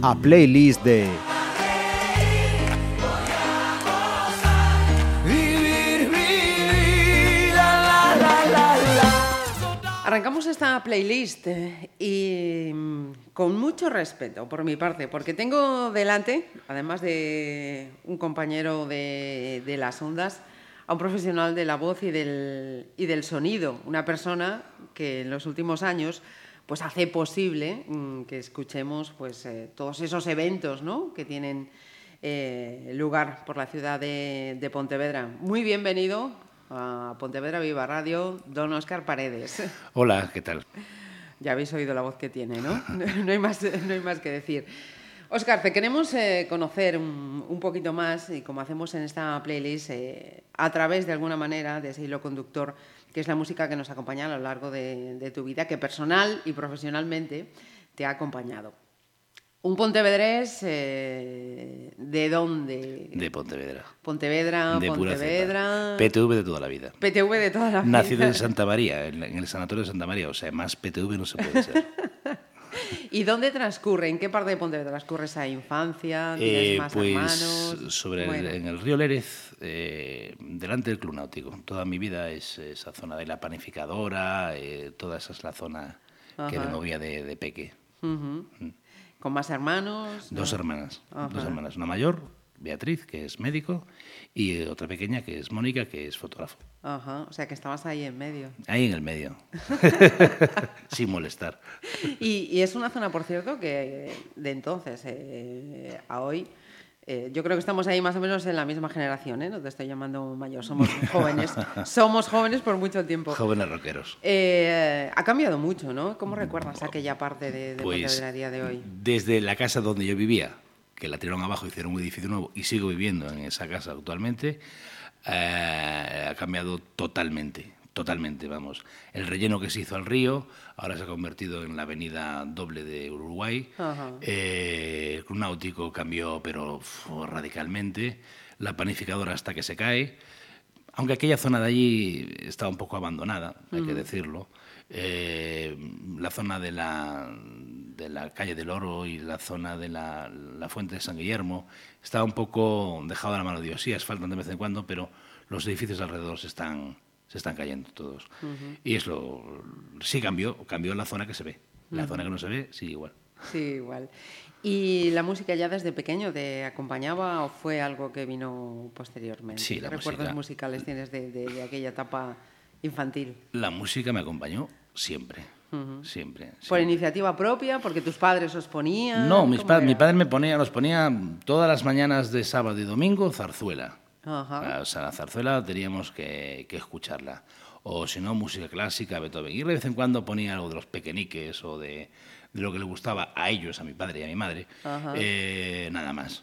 A playlist de. Arrancamos esta playlist eh, y con mucho respeto por mi parte, porque tengo delante, además de un compañero de, las ondas, a un profesional de la voz y del, sonido, una persona que en los últimos años pues hace posible mm, que escuchemos pues, eh, todos esos eventos ¿no? que tienen eh, lugar por la ciudad de Pontevedra. Muy bienvenido a Pontevedra Viva Radio, don Oscar Paredes. Hola, ¿qué tal? Ya habéis oído la voz que tiene, ¿no? No hay más, no hay más que decir. Oscar, te queremos eh, conocer un, poquito más y como hacemos en esta playlist, eh, a través de alguna manera de ese hilo conductor, que es la música que nos acompaña a lo largo de tu vida, que personal y profesionalmente te ha acompañado. Un pontevedrés, eh, ¿de dónde? De Pontevedra. Pontevedra, de Pontevedra. PTV de toda la vida. PTV de toda la vida. Nacido en Santa María, en, el sanatorio de Santa María. O sea, más PTV no se puede ser. ¿Y dónde transcurre? ¿En qué parte de Pontevedra transcurre esa infancia? ¿Tienes Eh, más pues hermanos? sobre el- en el río Lérez, eh, delante del Club Náutico. Toda mi vida es esa zona de la panificadora, eh, toda esa es la zona que me movía de, de peque. ¿Con más hermanos? Dos ¿No? hermanas, dos hermanas. Una mayor, Beatriz, que es médico, y eh, otra pequeña, que es Mónica, que es fotógrafo. Ajá, o sea que estabas ahí en medio. Ahí en el medio, sin molestar. Y, y es una zona, por cierto, que de entonces eh, a hoy, eh, yo creo que estamos ahí más o menos en la misma generación, ¿eh? No te estoy llamando mayor, somos jóvenes. somos jóvenes por mucho tiempo. Jóvenes rockeros. Eh, ha cambiado mucho, ¿no? ¿Cómo recuerdas aquella parte de, de Pues a día de hoy? desde la casa donde yo vivía, que la tiraron abajo, hicieron un edificio nuevo y sigo viviendo en esa casa actualmente, eh, ha cambiado totalmente, totalmente, vamos. El relleno que se hizo al río ahora se ha convertido en la avenida doble de Uruguay. Eh, el club náutico cambió, pero uf, radicalmente. La panificadora hasta que se cae. Aunque aquella zona de allí estaba un poco abandonada, hay que decirlo. Eh, la zona de la, de la calle del Oro y la zona de la, la fuente de San Guillermo estaba un poco dejado a la mano de Dios. Sí, asfaltan de vez en cuando, pero los edificios alrededor se están, se están cayendo todos. Y es lo, sí cambió, cambió la zona que se ve. La zona que no se ve, sí, igual. Sí, igual. ¿Y la música ya desde pequeño te acompañaba o fue algo que vino posteriormente? Sí, ¿Qué la recuerdos música. musicales tienes de, de- de aquella etapa infantil? La música me acompañó siempre, siempre. ¿Por siempre. iniciativa propia? ¿Porque tus padres os ponían? No, mis ¿Cómo pa- mi era? padre me ponía, nos ponía todas las mañanas de sábado y domingo zarzuela. Ajá. O sea, la zarzuela teníamos que, que escucharla. O si no, música clásica, Beethoven. Y de vez en cuando ponía algo de los pequeñiques o de, de lo que le gustaba a ellos, a mi padre y a mi madre. Eh, nada más.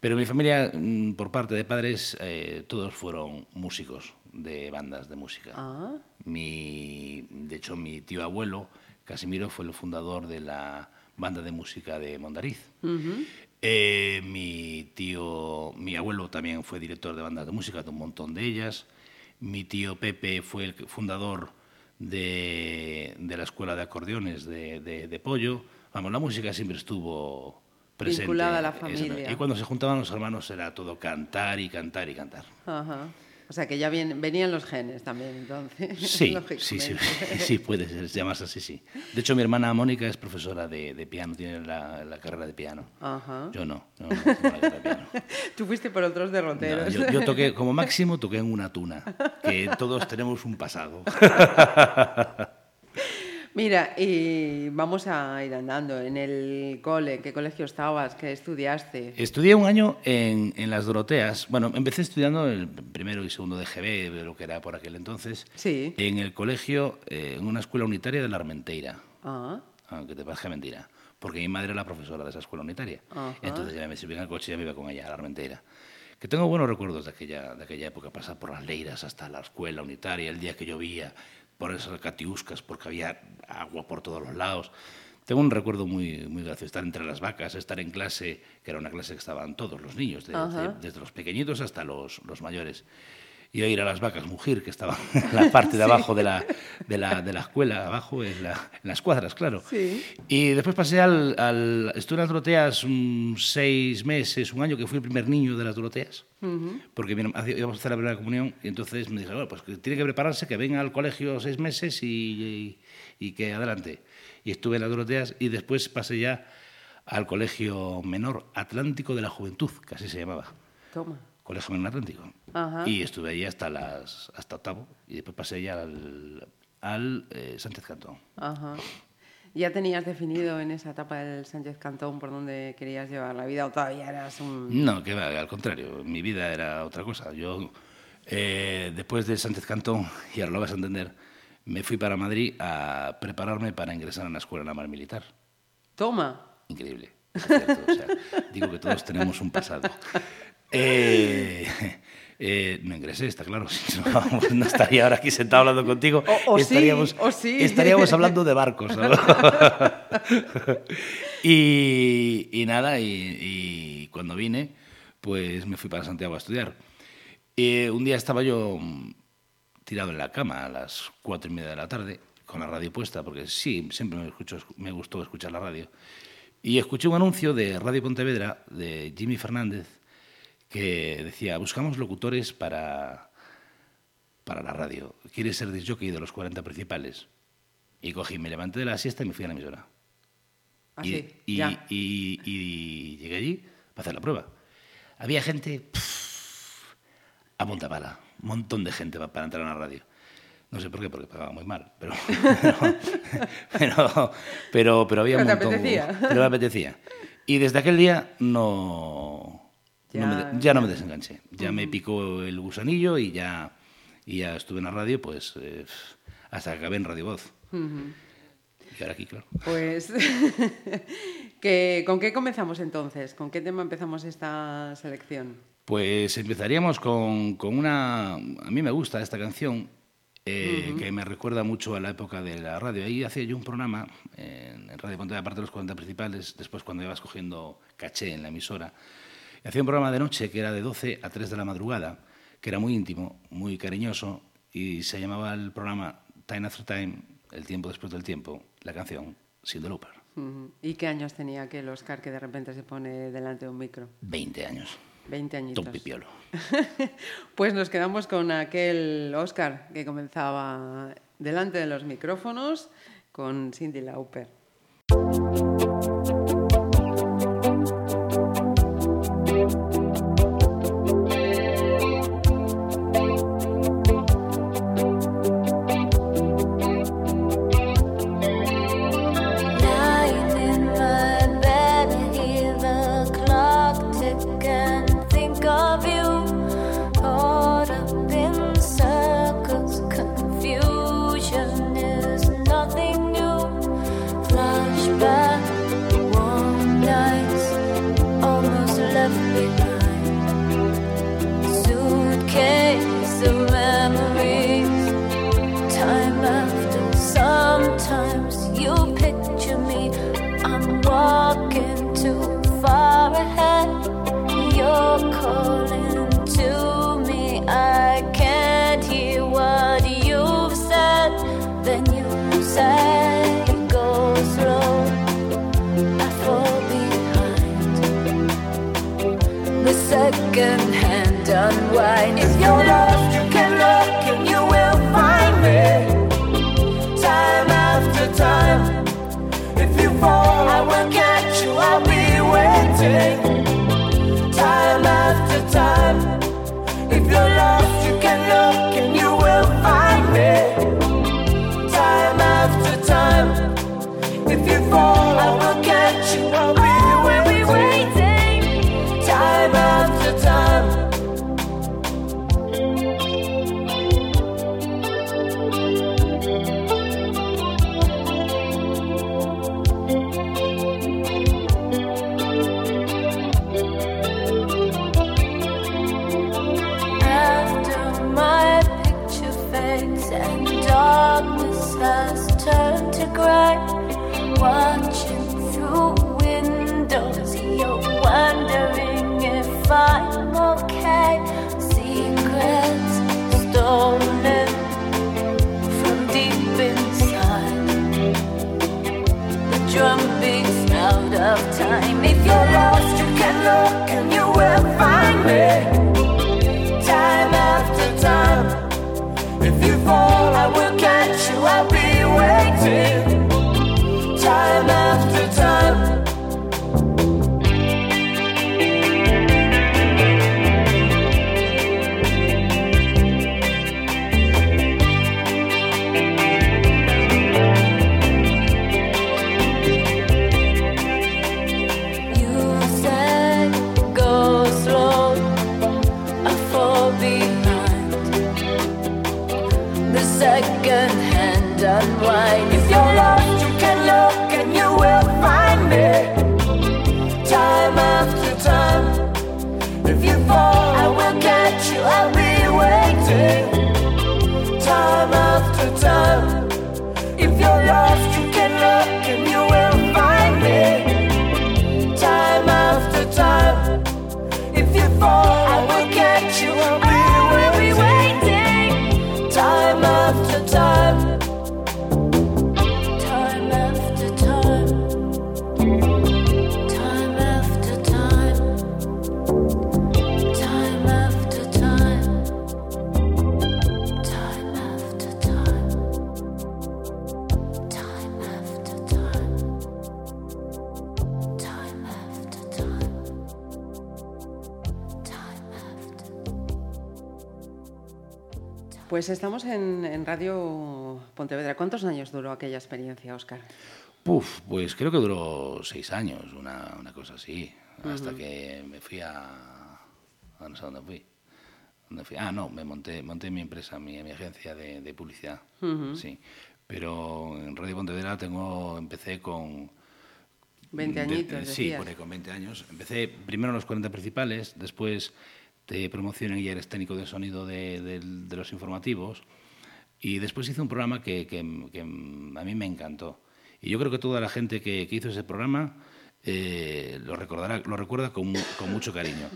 Pero mi familia, mm, por parte de padres, eh, todos fueron músicos de bandas de música. Ah, Mi, de hecho, mi tío abuelo, Casimiro, fue el fundador de la banda de música de Mondariz. Eh, mi tío, mi abuelo también fue director de bandas de música, de un montón de ellas. Mi tío Pepe fue el fundador de, de la escuela de acordeones de, de- de Pollo. Vamos, la música siempre estuvo presente. Vinculada a la familia. Y cuando se juntaban los hermanos era todo cantar y cantar y cantar. ajá. O sea que ya bien- venían los genes también, entonces. Sí, sí, sí, sí, puede ser, se llama así, sí. De hecho, mi hermana Mónica es profesora de, de piano, tiene la, la carrera de piano. Ajá. Yo no, no, no tengo la carrera de piano. Tú fuiste por otros No, derroteros. yo, yo toqué, como máximo, toqué en una tuna, que todos tenemos un pasado. Mira, y vamos a ir andando. En el cole, ¿qué colegio estabas? ¿Qué estudiaste? Estudié un año en, en las Doroteas. Bueno, empecé estudiando el primero y segundo de GB, de lo que era por aquel entonces, Sí. en el colegio, eh, en una escuela unitaria de la Armenteira. Ah, aunque te parezca mentira, porque mi madre era la profesora de esa escuela unitaria. Ajá. Entonces ya me subía en el coche y ya me iba con ella a la Armenteira. Que tengo buenos recuerdos de aquella, de aquella época, pasar por las leiras hasta la escuela unitaria, el día que llovía, por esas catiuscas, porque había agua por todos los lados. Tengo un recuerdo muy, muy gracioso, estar entre las vacas, estar en clase, que era una clase que estaban todos los niños, de- Ajá. de- desde los pequeñitos hasta los, los mayores. Y oír a las vacas mugir, que estaban en la parte de abajo de la, de la, de la escuela, abajo en, la- en las cuadras, claro. Sí. Y después pasé al, al... Estuve en las Doroteas un seis meses, un año, que fui el primer niño de las Doroteas. Porque mi herma- hacía- íbamos a hacer la primera comunión y entonces me dijeron, bueno, pues tiene que prepararse, que venga al colegio seis meses y, y- y que adelante. Y estuve en las Doroteas y después pasé ya al Colegio Menor Atlántico de la Juventud, que así se llamaba. Toma. Colegio Menor Atlántico. Ajá. Y estuve ahí hasta, las, hasta octavo y después pasé ya al, al eh, Sánchez Cantón. Ajá. ¿Ya tenías definido en esa etapa del Sánchez Cantón por dónde querías llevar la vida o todavía eras un... No, que va, al contrario, mi vida era otra cosa. Yo, eh, después de Sánchez Cantón, y ahora lo vas a entender, me fui para Madrid a prepararme para ingresar en la Escuela Naval Militar. Toma. Increíble. Es cierto, o sea, digo que todos tenemos un pasado. Eh, eh, no ingresé, está claro. si no, vamos, no estaría ahora aquí sentado hablando contigo. O- o sí, estaríamos, o sí. estaríamos hablando de barcos. ¿sabes? y, y nada, y, y cuando vine, pues me fui para Santiago a estudiar. Eh, un día estaba yo tirado en la cama a las cuatro y media de la tarde, con la radio puesta, porque sí, siempre me, escucho, me gustó escuchar la radio. Y escuché un anuncio de Radio Pontevedra de Jimmy Fernández que decía, buscamos locutores para, para la radio. ¿Quieres ser disc jockey de los 40 principales? Y cogí, me levanté de la siesta y me fui a la emisora. Así, y, y, Ah, ya. y- y llegué allí para hacer la prueba. Había gente pff, a punta pala, un montón de gente pa- para entrar a la radio. No sé por qué, porque pagaba muy mal, pero pero, pero, pero había un Pero te montón. apetecía. Pero me apetecía. Y desde aquel día no, no me Ya- ya no me desenganché. Ya me picó el gusanillo y ya, y ya estuve en la radio pues eh, hasta que acabé en Radio Voz. Y ahora aquí, claro. Pues, que, ¿con qué comenzamos entonces? ¿Con qué tema empezamos esta selección? Pues empezaríamos con, con una... A mí me gusta esta canción, eh, que me recuerda mucho a la época de la radio. Ahí hacía yo un programa en, en Radio Ponte, aparte de los 40 principales, después cuando ibas cogiendo caché en la emisora. Y hacía un programa de noche que era de 12 a 3 de la madrugada, que era muy íntimo, muy cariñoso, y se llamaba el programa Time After Time, el tiempo después del tiempo, la canción Sin Looper. ¿Y qué años tenía aquel Oscar que de repente se pone delante de un micro? 20 años. 20 añitos. Tom Pipiolo. Pues nos quedamos con aquel Oscar que comenzaba delante de los micrófonos con Cindy Lauper. You. I'll Pues estamos en, en Radio Pontevedra. ¿Cuántos años duró aquella experiencia, Oscar? Puf, pues creo que duró seis años, una, una cosa así, hasta que me fui a... a no sé dónde fui. ¿Dónde fui? Ah, no, me monté, monté mi empresa, mi, mi agencia de, de publicidad, sí. Pero en Radio Pontevedra tengo, empecé con... 20 de- añitos, Sí, decías. por ahí, con 20 años. Empecé primero en los 40 principales, después de promoción y eres técnico de sonido de, del- de los informativos. Y después hice un programa que, que- que a mí me encantó. Y yo creo que toda la gente que, que hizo ese programa eh, lo, recordará, lo recuerda con, con mucho cariño.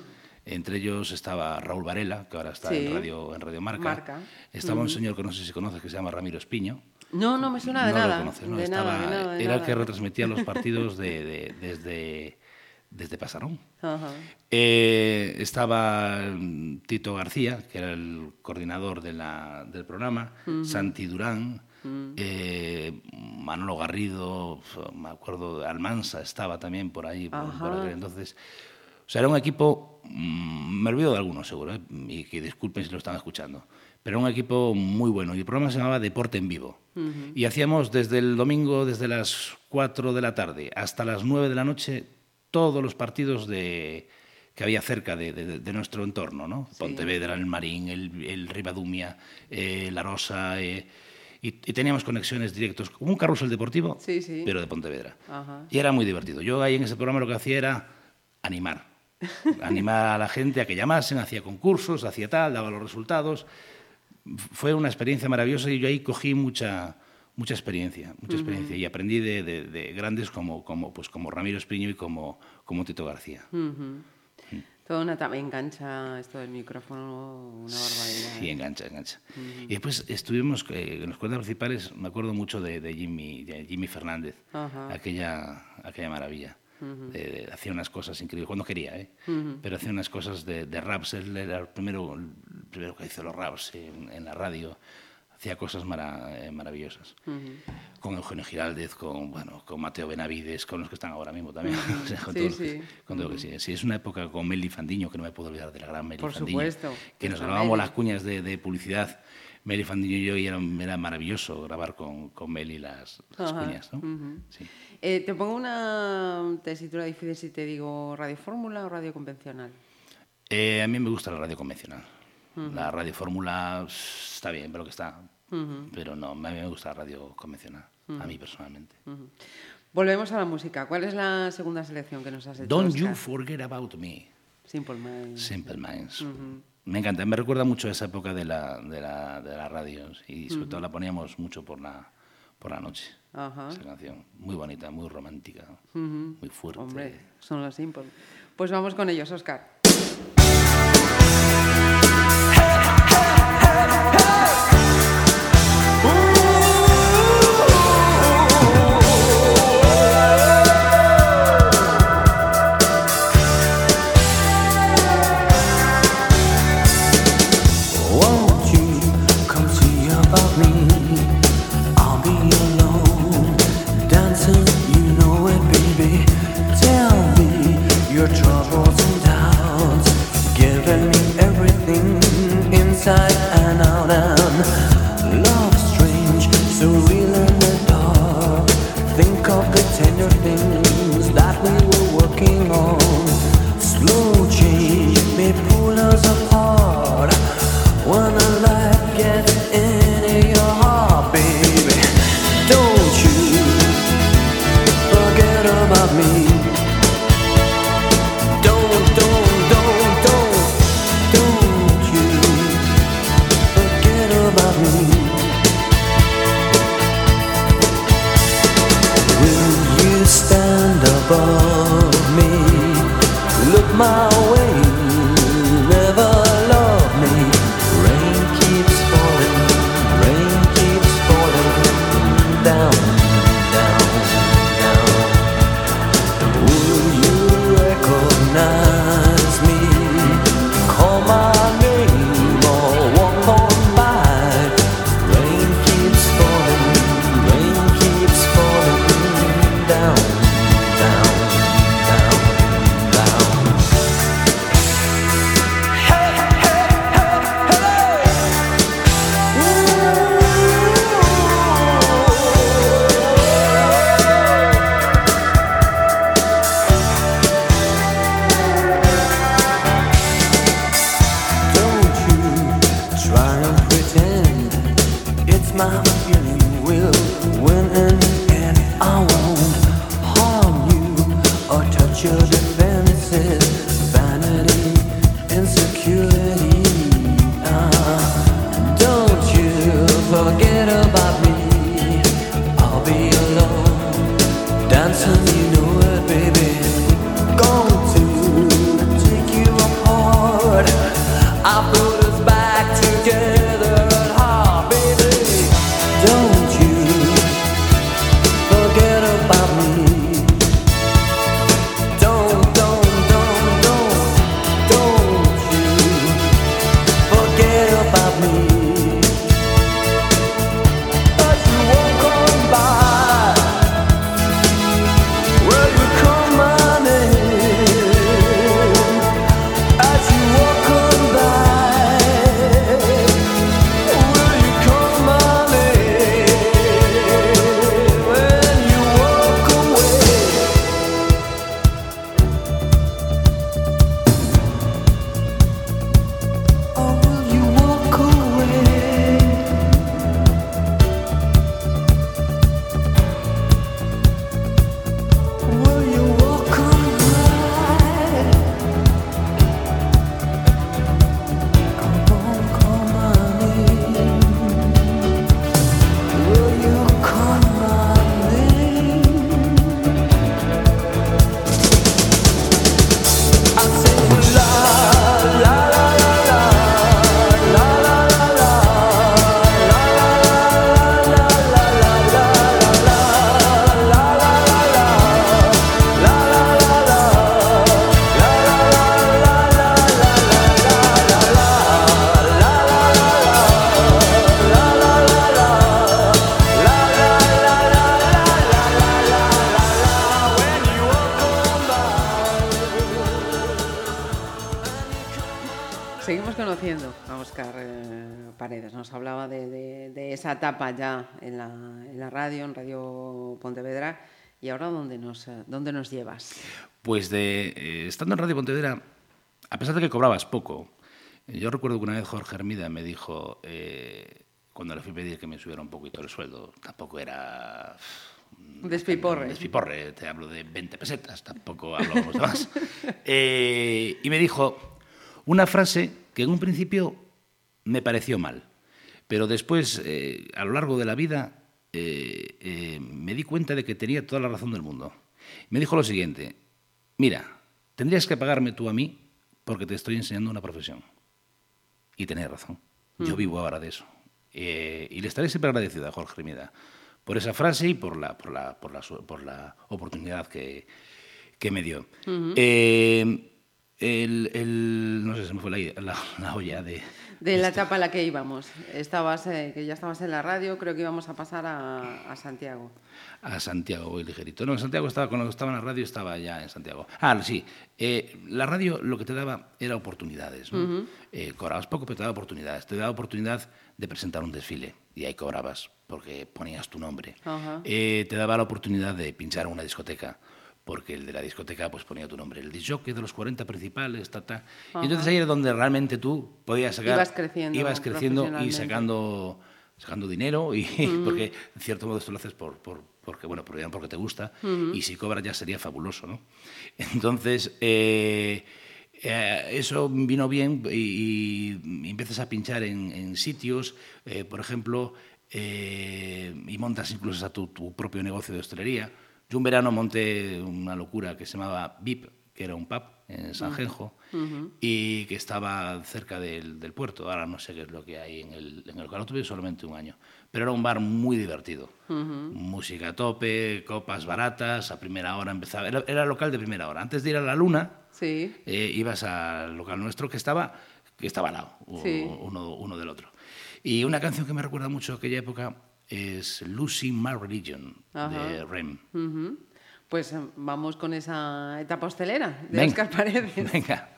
Entre ellos estaba Raúl Varela, que ahora está Sí. en, Radio, en Radio Marca. Marca. Estaba un señor que no sé si conoces, que se llama Ramiro Espiño. No, no me suena de No nada. lo conoces, ¿no? De Estaba- nada, de nada, de era el que retransmitía los partidos de, de- desde, desde Pasarón. Eh, estaba mm, Tito García, que era el coordinador de la- del programa, Santi Durán, eh, Manolo Garrido, me acuerdo, Almansa estaba también por ahí, por, por Ajá. aquel entonces. O sea, era un equipo, mm, me olvido de algunos seguro, ¿eh? y que disculpen si lo están escuchando, pero era un equipo muy bueno. Y el programa se llamaba Deporte en Vivo. Y hacíamos desde el domingo, desde las 4 de la tarde hasta las 9 de la noche, todos los partidos de, que había cerca de, de- de nuestro entorno, ¿no? Pontevedra, el Marín, el, el Ribadumia, eh, La Rosa, eh, y, y teníamos conexiones directos, como un carrusel deportivo, Sí, sí. pero de Pontevedra. Ajá. Y era muy divertido. Yo ahí en ese programa lo que hacía era animar. animar a la gente a que llamasen, hacía concursos, hacía tal, daba los resultados. Fue una experiencia maravillosa y yo ahí cogí mucha, mucha experiencia, mucha experiencia y aprendí de, de- de grandes como, como, pues como Ramiro Espriño y como, como Tito García. Ujú. Todo una me engancha esto del micrófono, una barbaridad. Sí, engancha, engancha. Y después estuvimos eh, en los cuentas principales, me acuerdo mucho de, de Jimmy, de Jimmy Fernández, aquella, aquella maravilla. De- de- hacía unas cosas increíbles, cuando quería, ¿eh? pero hacía unas cosas de, de raps, él era el primero, el primero que hizo los raps en, en la radio, hacía cosas mara- eh, maravillosas. Con Eugenio Giraldez, con, bueno, con Mateo Benavides, con los que están ahora mismo también. O sea, con Sí, sí. que- con todo que sí. Sí, es una época con Meli Fandiño, que no me puedo olvidar de la gran Meli Por Fandiño. supuesto, Que nos grabábamos las cuñas de, de publicidad. Meli Fandiño y yo, y era, era maravilloso grabar con, con Meli las, las Ajá, cuñas. ¿no? Sí. Eh, te pongo una tesitura difícil si te digo radio fórmula o radio convencional. Eh, a mí me gusta la radio convencional. La radio fórmula está bien, pero que está. Pero no, a mí me gusta la radio convencional, a mí personalmente. Volvemos a la música. ¿Cuál es la segunda selección que nos has hecho? Don't You Forget About Me. Simple Minds. Simple Minds. Me encanta, me recuerda mucho a esa época de la, de la, de las radios y sobre todo la poníamos mucho por la, por la noche. Esa canción, muy bonita, muy romántica, muy fuerte. Hombre, son los Simple. Pues vamos con ellos, Oscar. seguimos conociendo a Oscar eh, Paredes. Nos hablaba de, esa etapa ya en la, radio, en Radio Pontevedra. ¿Y ahora dónde nos, eh, dónde nos llevas? Pues de eh, estando en Radio Pontevedra, a pesar de que cobrabas poco, yo recuerdo que una vez Jorge Hermida me dijo, cuando le fui a pedir que me subiera un poquito el sueldo, tampoco era... Mm, despiporre. Despiporre, te hablo de 20 pesetas, tampoco hablamos de más. y me dijo, una frase que en un principio me pareció mal, pero después, eh, a lo largo de la vida, eh, eh, me di cuenta de que tenía toda la razón del mundo. Me dijo lo siguiente, mira, tendrías que pagarme tú a mí porque te estoy enseñando una profesión. Y tenés razón, mm. yo vivo ahora de eso. y le estaré siempre agradecido a Jorge Rimeda por esa frase y por la, por la, por la, por la oportunidad que, que, me dio el, el- no sé, se me fue la, la- la olla de... De la etapa a la que íbamos. Estabas, eh, que ya estabas en la radio, creo que íbamos a pasar a, a Santiago. a Santiago voy ligerito. No, en Santiago estaba, cuando estaba en la radio estaba ya en Santiago. Ah, sí. eh, la radio lo que te daba era oportunidades. ¿no? Eh, cobrabas poco, pero te daba oportunidades. Te daba oportunidad de presentar un desfile y ahí cobrabas porque ponías tu nombre. Te daba la oportunidad de pinchar en una discoteca porque el de la discoteca pues ponía tu nombre. El disjockey de los 40 principales, ta, ta. Y entonces ahí era donde realmente tú podías sacar... Ibas creciendo Ibas creciendo y sacando sacando dinero y porque en cierto modo esto lo haces por, por- porque bueno por- porque te gusta y si cobras ya sería fabuloso no entonces eh, eh, eso vino bien y, y empiezas a pinchar en, en sitios eh, por ejemplo eh, y montas incluso a tu, tu propio negocio de hostelería yo un verano monté una locura que se llamaba VIP que era un pub en San Genjo y que estaba cerca del, del puerto. Ahora no sé qué es lo que hay en el, en el local. Lo tuve solamente un año. Pero era un bar muy divertido. Música a tope, copas baratas, a primera hora empezaba. Era, era local de primera hora. Antes de ir a la luna, Sí. eh, ibas al local nuestro que estaba, que estaba al lado, Sí. uno, uno del otro. Y una canción que me recuerda mucho a aquella época es Losing My Religion de. Rem. Ujú. Pues eh, vamos con esa etapa hostelera de Venga. Oscar Paredes. Venga.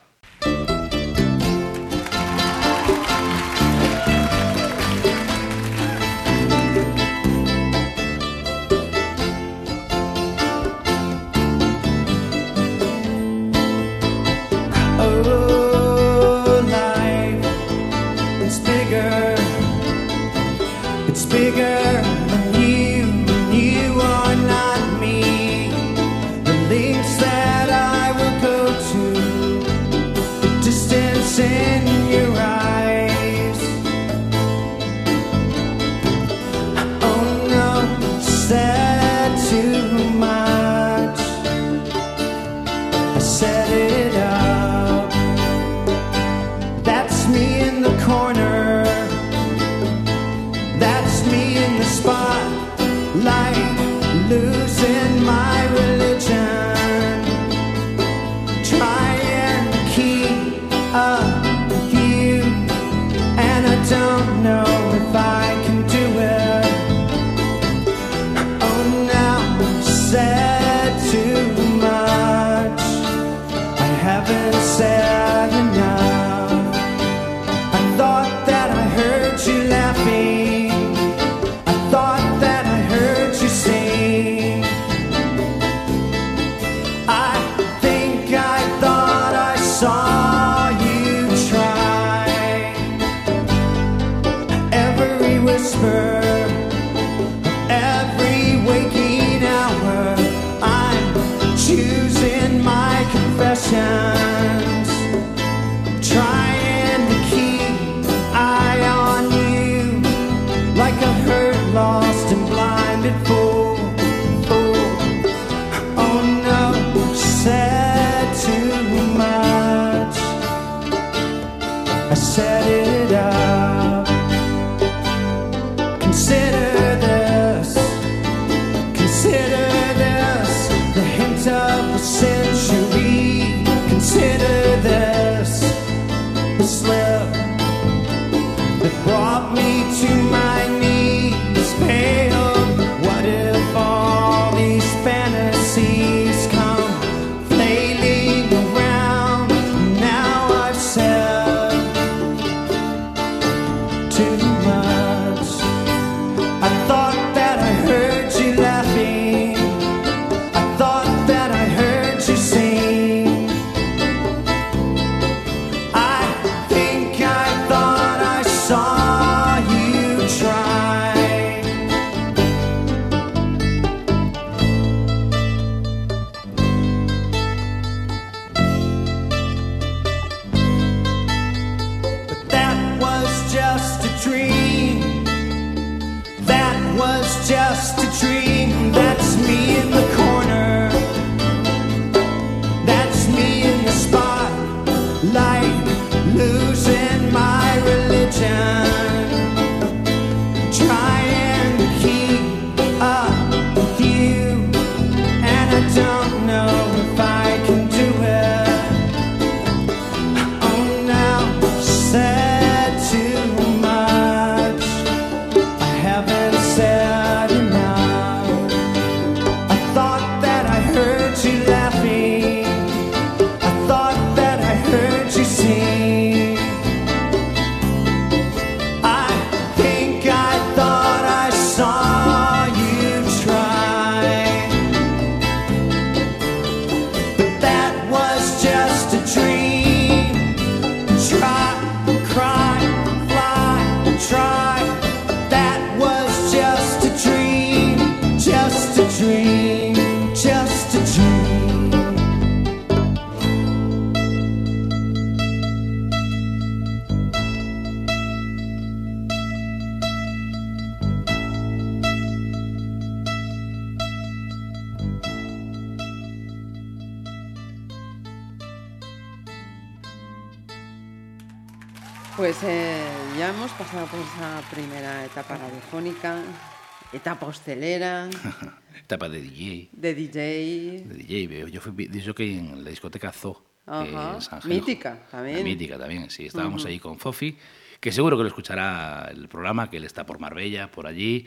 Etapa hostelera, Etapa de DJ. de DJ. De DJ. Yo fui DJ en la discoteca Zoo. que es Ángel- Mítica también. La mítica también, sí. Estábamos ahí con Fofi, que seguro que lo escuchará el programa, que él está por Marbella, por allí.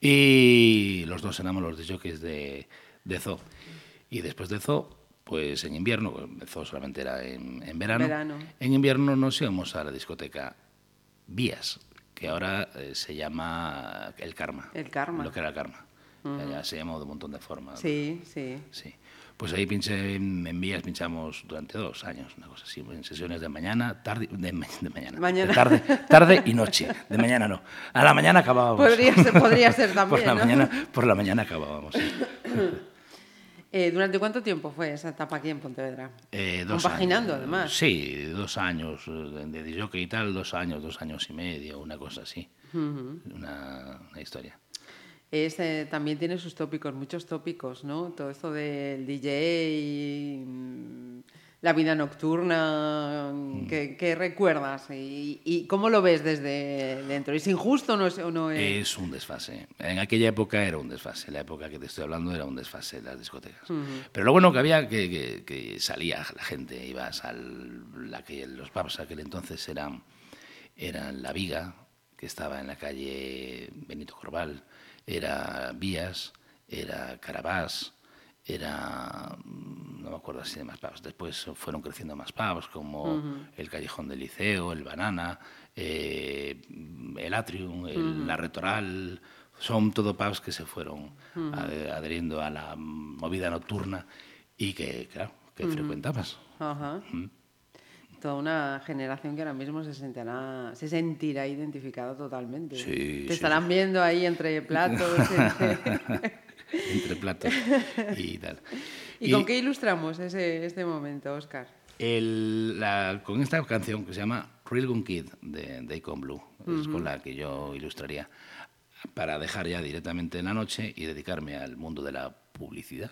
Y los dos éramos los DJs de, de Zoo. Y después de Zoo, pues en invierno, el Zoo solamente era en, en verano. Verano. En invierno nos íbamos a la discoteca Vías, que ahora eh, se llama El Karma. El Karma. Lo que era el Karma. Ya- ya se llamó de un montón de formas. Sí, sí. Sí. Pues ahí pinché en, vías, pinchamos durante dos años, una cosa así, en sesiones de mañana, tarde, de, de mañana, Mañana. de tarde, tarde y noche, de mañana no. A la mañana acabábamos. Podría ser, podría ser por también, la ¿no? mañana, por la mañana acabábamos. Eh, ¿Durante cuánto tiempo fue esa etapa aquí en Pontevedra? Eh, dos Compaginando, años. además. Sí, dos años eh, de DJ y tal, dos años, dos años y medio, una cosa así. una, una historia. Es, eh, también tiene sus tópicos, muchos tópicos, ¿no? Todo esto del DJ, mm, la vida nocturna, Mm. ¿qué, qué recuerdas? Y, y cómo lo ves desde dentro? ¿Es injusto o no es? o no es? Es un desfase. En aquella época era un desfase. La época que te estoy hablando era un desfase de las discotecas. Pero lo bueno que había que, que, que salía la gente, ibas al la que los pubs aquel entonces eran eran La Viga, que estaba en la calle Benito Corval, era Vías, era Carabás, era mm, no me acuerdo así de más pubs. Después fueron creciendo más pubs como el Callejón del Liceo, el Banana, eh, el Atrium, el- la Retoral. Son todo pubs que se fueron ade- adheriendo a la movida nocturna y que, claro, que frecuentabas. Ajá. Toda una generación que ahora mismo se sentirá, se sentirá identificada totalmente. Sí, Te sí, estarán viendo ahí entre platos. entre- entre platos y tal. ¿Y, con qué ilustramos ese, este momento, Oscar? El- la- con esta canción que se llama Real Gun Kid de, Icon Blue, es con la que yo ilustraría para dejar ya directamente en la noche y dedicarme al mundo de la publicidad.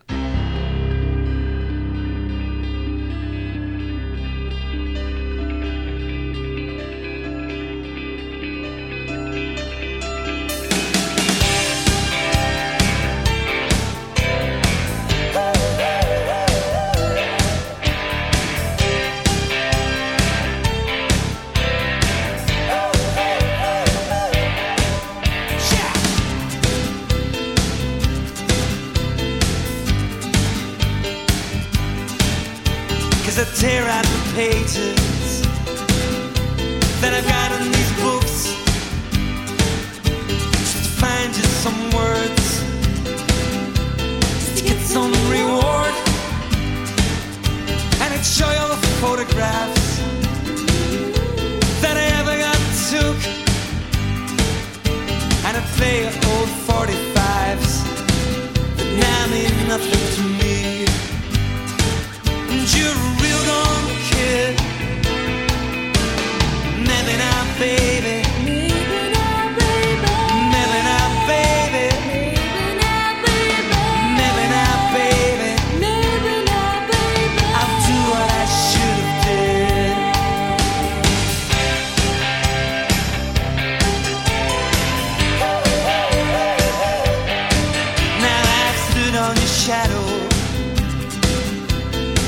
Shadow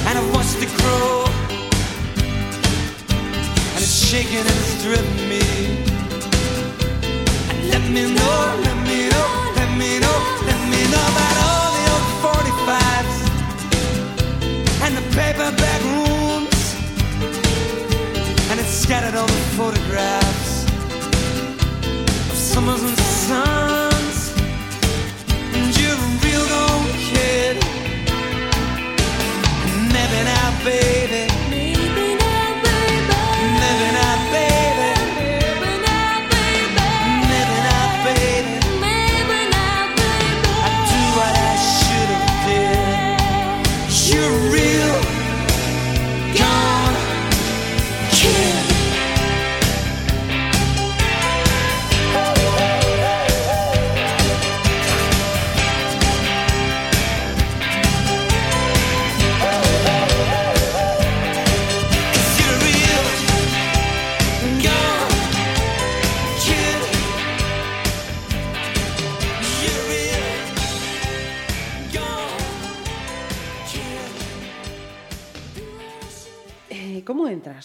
and I've watched it grow. And it's shaking and it's driven me. And let me know, let me know, let me know, let me know about all the old 45s and the paperback rooms. And it's scattered all the photographs of summers and suns. Baby.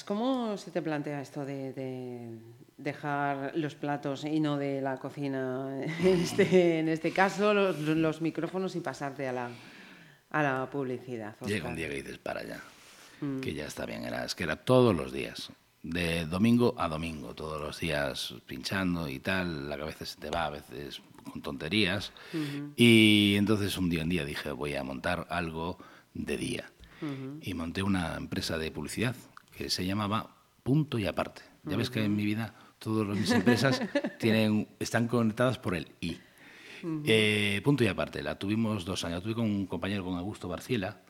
¿Cómo se te plantea esto de, de dejar los platos y no de la cocina, en este, en este caso, los, los micrófonos y pasarte a la, a la publicidad? Llega Óscar? un día que dices, para ya, que ya está bien. Era, es que era todos los días, de domingo a domingo, todos los días pinchando y tal. La cabeza se te va a veces con tonterías. Y entonces un día en día dije, voy a montar algo de día. Y monté una empresa de publicidad se llamaba Punto y Aparte. Ya ves que en mi vida todas mis empresas tienen, están conectadas por el I. Eh, punto y aparte, la tuvimos dos años. La tuve con un compañero, con Augusto Barciela.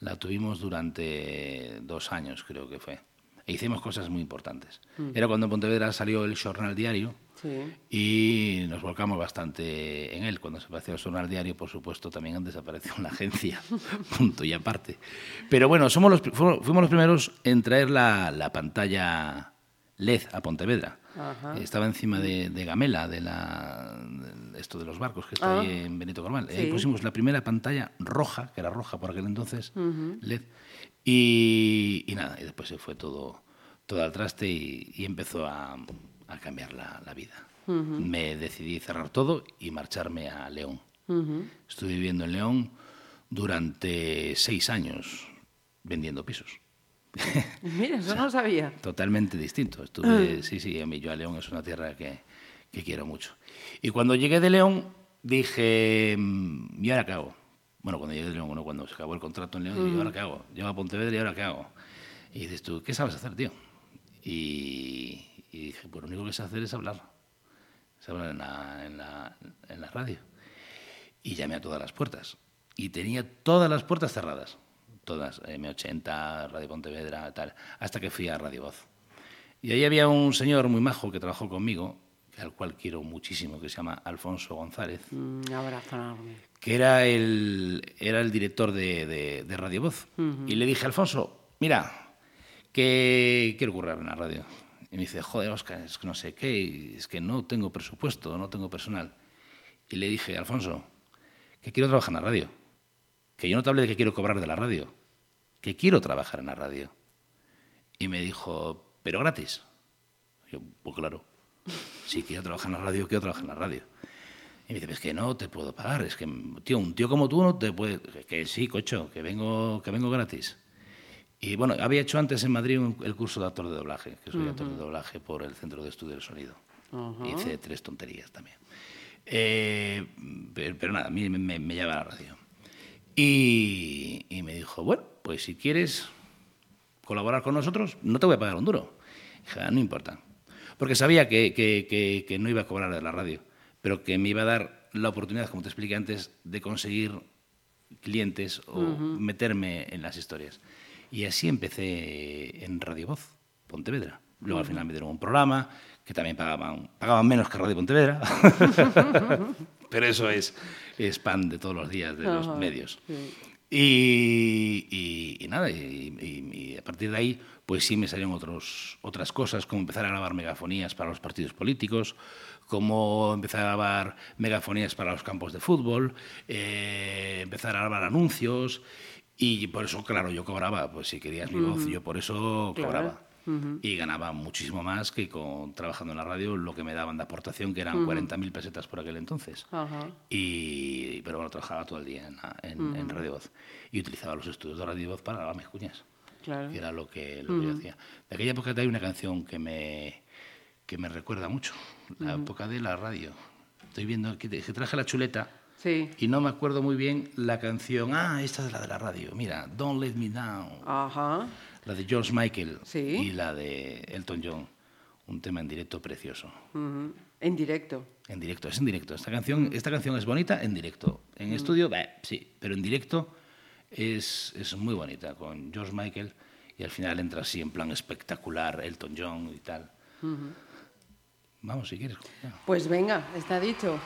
La tuvimos durante dos años, creo que fue. E hicimos cosas muy importantes. Era cuando en Pontevedra salió el Jornal Diario Sí. y nos volcamos bastante en él. Cuando se apareció el Jornal Diario, por supuesto, también desapareció la agencia. Punto y aparte. Pero bueno, somos los, fuimos los primeros en traer la, la pantalla LED a Pontevedra. Ajá. Estaba encima de, de Gamela, de la, de esto de los barcos que está Ah. ahí en Benito. Sí. Ahí pusimos la primera pantalla roja, que era roja por aquel entonces, LED. Y, y nada, y después se fue todo, todo al traste y, y empezó a, a cambiar la, la vida. Me decidí cerrar todo y marcharme a León. Estuve viviendo en León durante seis años vendiendo pisos. Mira, eso no lo sabía. Totalmente distinto. Estuve, sí, sí, a mí yo a León es una tierra que, que quiero mucho. Y cuando llegué de León, dije, mm, ¿y ahora qué hago? Bueno, cuando llegué de León, bueno, cuando se acabó el contrato en León, dije, ¿y ahora qué hago? Llego a Pontevedra y ahora qué hago? Y dices tú, ¿qué sabes hacer, tío? Y, y dije, pues lo único que sé hacer es hablar. Es hablar en la, en la, en la radio. Y llamé a todas las puertas. Y tenía todas las puertas cerradas. Todas, M80, Radio Pontevedra, tal. Hasta que fui a Radio Voz. Y ahí había un señor muy majo que trabajó conmigo, al cual quiero muchísimo, que se llama Alfonso González, Un abrazo enorme. que era el, era el director de, de- de Radio Voz. Y le dije, Alfonso, mira, que quiero currar en la radio. Y me dice, joder, Oscar, es que no sé qué, es que no tengo presupuesto, no tengo personal. Y le dije, Alfonso, que quiero trabajar en la radio. Que yo no te hablé de que quiero cobrar de la radio, que quiero trabajar en la radio. Y me dijo, ¿pero gratis? Yo, pues claro. Si quiero trabajar en la radio, quiero trabajar en la radio. Y me dice, es que no te puedo pagar, es que, tío, un tío como tú no te puede... Que, que sí, cocho, que vengo, que vengo gratis. Y bueno, había hecho antes en Madrid un- el curso de actor de doblaje, que soy actor de doblaje por el Centro de Estudio del Sonido. Hice tres tonterías también. Eh, pero, pero nada, a mí me, me, me llama la radio. Y, y me dijo, bueno, pues si quieres colaborar con nosotros, no te voy a pagar un duro. Dije, "Ah, no importa. Porque sabía que, que- que- que no iba a cobrar de la radio, pero que me iba a dar la oportunidad, como te expliqué antes, de conseguir clientes o meterme en las historias. Y así empecé en Radio Voz, Pontevedra. Luego al final me dieron un programa que también pagaban, pagaban menos que Radio Pontevedra. Pero eso es, es pan de todos los días de los Ajá, medios. sí. Y, y- y nada, y, y- y a partir de ahí, pues sí me salieron otros, otras cosas, como empezar a grabar megafonías para los partidos políticos, como empezar a grabar megafonías para los campos de fútbol, eh, empezar a grabar anuncios, y por eso, claro, yo cobraba, pues si querías mi voz, yo por eso Claro. cobraba. Y ganaba muchísimo más que con, trabajando en la radio lo que me daban de aportación, que eran 40.000 pesetas por aquel entonces. Y, pero bueno, trabajaba todo el día en, en- en Radio Voz. Y utilizaba los estudios de Radio Voz para grabar mis cuñas. Claro. Que era lo que, lo que yo hacía. De aquella época hay una canción que me, que me recuerda mucho. La época de la radio. Estoy viendo que traje la chuleta. Sí. Y no me acuerdo muy bien la canción. Ah, esta es la de la radio. Mira, Don't Let Me Down. Ajá. La de George Michael. Sí. Y la de Elton John. Un tema en directo precioso. En directo. En directo, es en directo. Esta canción, esta canción es bonita en directo. En estudio, bah, sí, pero en directo es, es muy bonita, con George Michael, y al final entra así en plan espectacular, Elton John y tal. Vamos, si quieres. Pues venga, está dicho.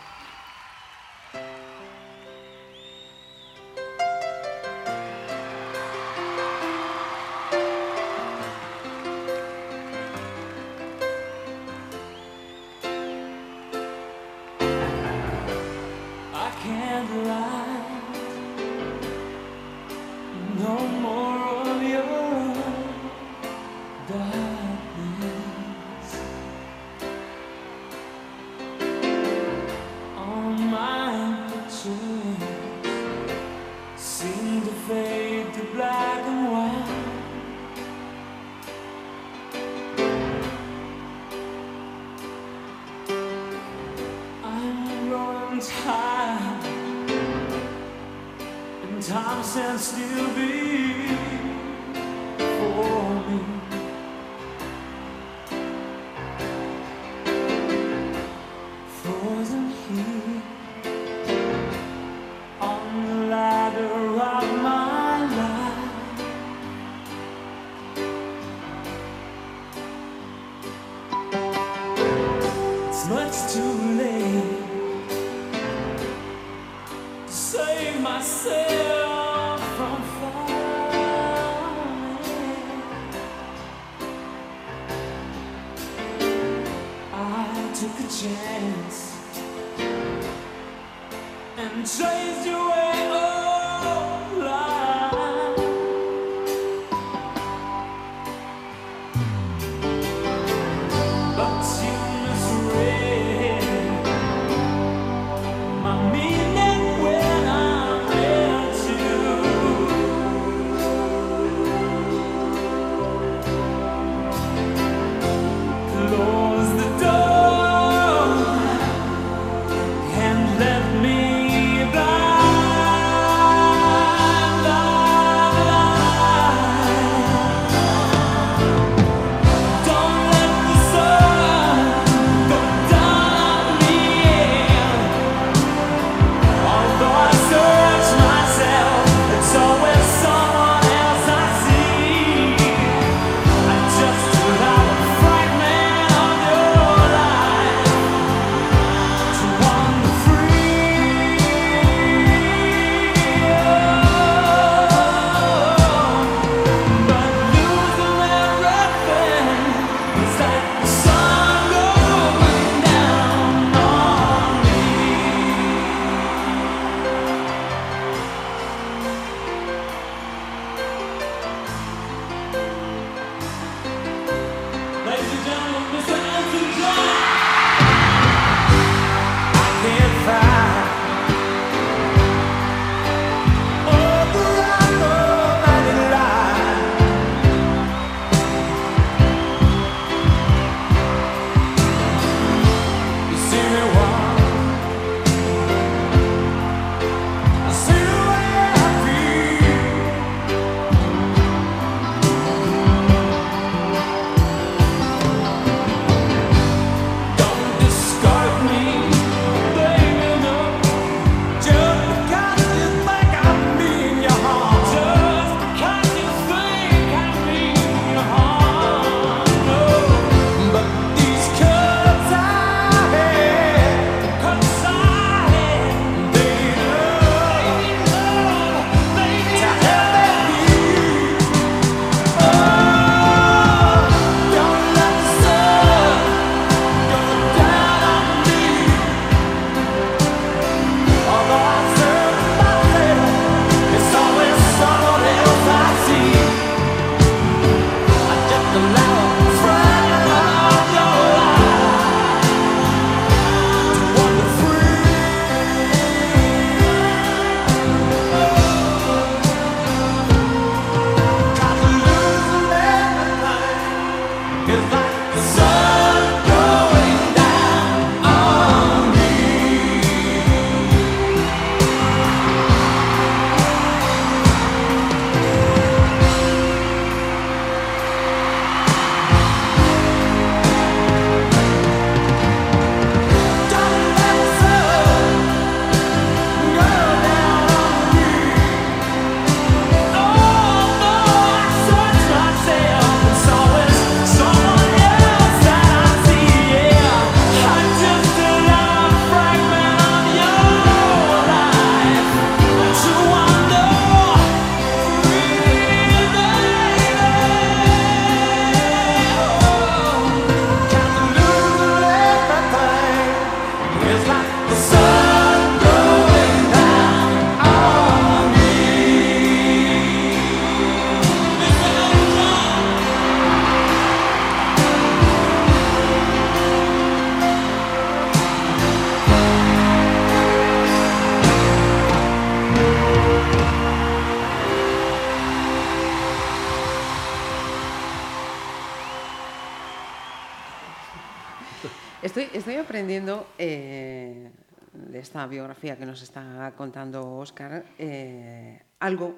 Esta biografía que nos está contando Oscar, eh, algo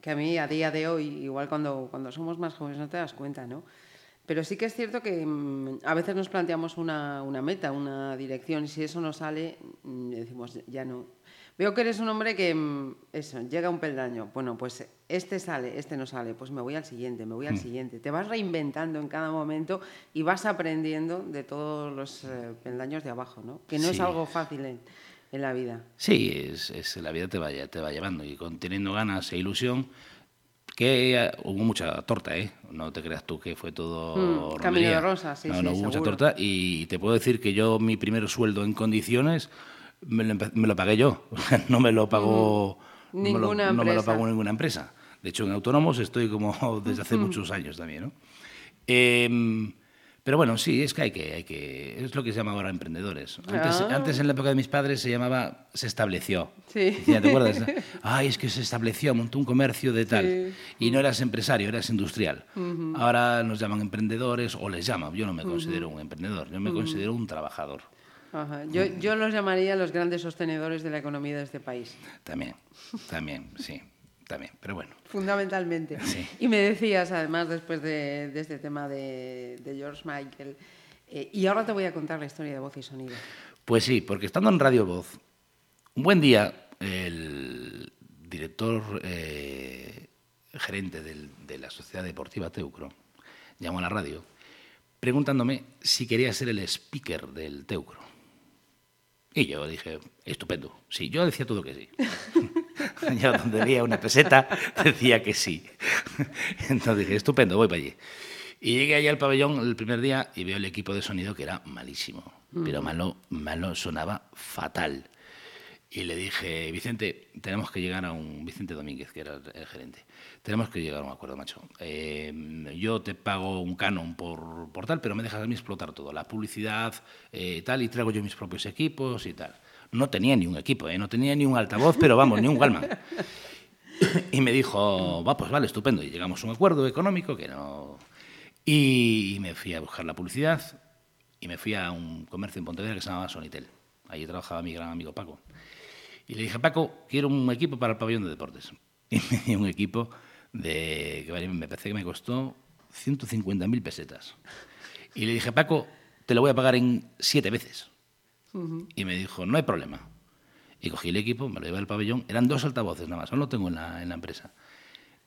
que a mí a día de hoy, igual cuando, cuando somos más jóvenes no te das cuenta, ¿no? Pero sí que es cierto que mm, a veces nos planteamos una, una meta, una dirección, y si eso no sale, mm, decimos, ya no. Veo que eres un hombre que, mm, eso, llega a un peldaño. Bueno, pues este sale, este no sale, pues me voy al siguiente, me voy al siguiente. Te vas reinventando en cada momento y vas aprendiendo de todos los eh, peldaños de abajo, ¿no? Que no es Sí. algo fácil en, en la vida. Sí, es, es- la vida te va, te va llevando y con, teniendo ganas e ilusión, que eh, hubo mucha torta, ¿eh? No te creas tú que fue todo Mm, camino de rosas, sí, no, sí, no, hubo mucha torta y te puedo decir que yo mi primer sueldo en condiciones me lo, me lo pagué yo, no me lo pagó no me lo- Ninguna no me lo empresa. pagó ninguna empresa. De hecho, en autónomos estoy como desde hace muchos años también, ¿no? Em, pero bueno, sí, es que hay que, hay que. Es lo que se llama ahora emprendedores. Antes, Ah. antes en la época de mis padres se llamaba se estableció. Sí. ¿Te acuerdas? Ay, es que se estableció, montó un comercio de tal. Sí. Y no eras empresario, eras industrial. Ahora nos llaman emprendedores o les llaman. Yo no me considero un emprendedor, yo me considero un trabajador. Ajá. Yo, yo los llamaría los grandes sostenedores de la economía de este país, También, también, sí, también. Pero bueno. fundamentalmente. Sí. Y me decías, además, después de, de este tema de, de George Michael, eh, y ahora te voy a contar la historia de voz y sonido. Pues sí, porque estando en Radio Voz, un buen día el director eh, gerente del- de la Sociedad Deportiva Teucro llamó a la radio preguntándome si quería ser el speaker del Teucro. Y yo dije, estupendo. Sí, yo decía todo que sí. yo donde veía una peseta decía que sí. Entonces dije, estupendo, voy para allí. Y llegué allá al pabellón el primer día y veo el equipo de sonido que era malísimo. Pero malo, malo, sonaba fatal. Y le dije, Vicente, tenemos que llegar a un... Vicente Domínguez, que era el gerente. Tenemos que llegar a un acuerdo, macho. Eh, yo te pago un canon por, por tal, pero me dejas a mí explotar todo. La publicidad, eh, tal, y traigo yo mis propios equipos y tal. No tenía ni un equipo, ¿eh? no tenía ni un altavoz, pero vamos, ni un Wallman. Y me dijo, va, pues vale, estupendo. Y llegamos a un acuerdo económico que no... Y me fui a buscar la publicidad y me fui a un comercio en Pontevedra que se llamaba Sonitel. Allí trabajaba mi gran amigo Paco. Y le dije, Paco, quiero un equipo para el pabellón de deportes. Y me dio un equipo de, que me parece que me costó 150.000 pesetas. Y le dije, Paco, te lo voy a pagar en siete veces. Y me dijo, no hay problema. Y cogí el equipo, me lo llevé al pabellón. Eran dos altavoces nada más, solo lo tengo en la, en la empresa.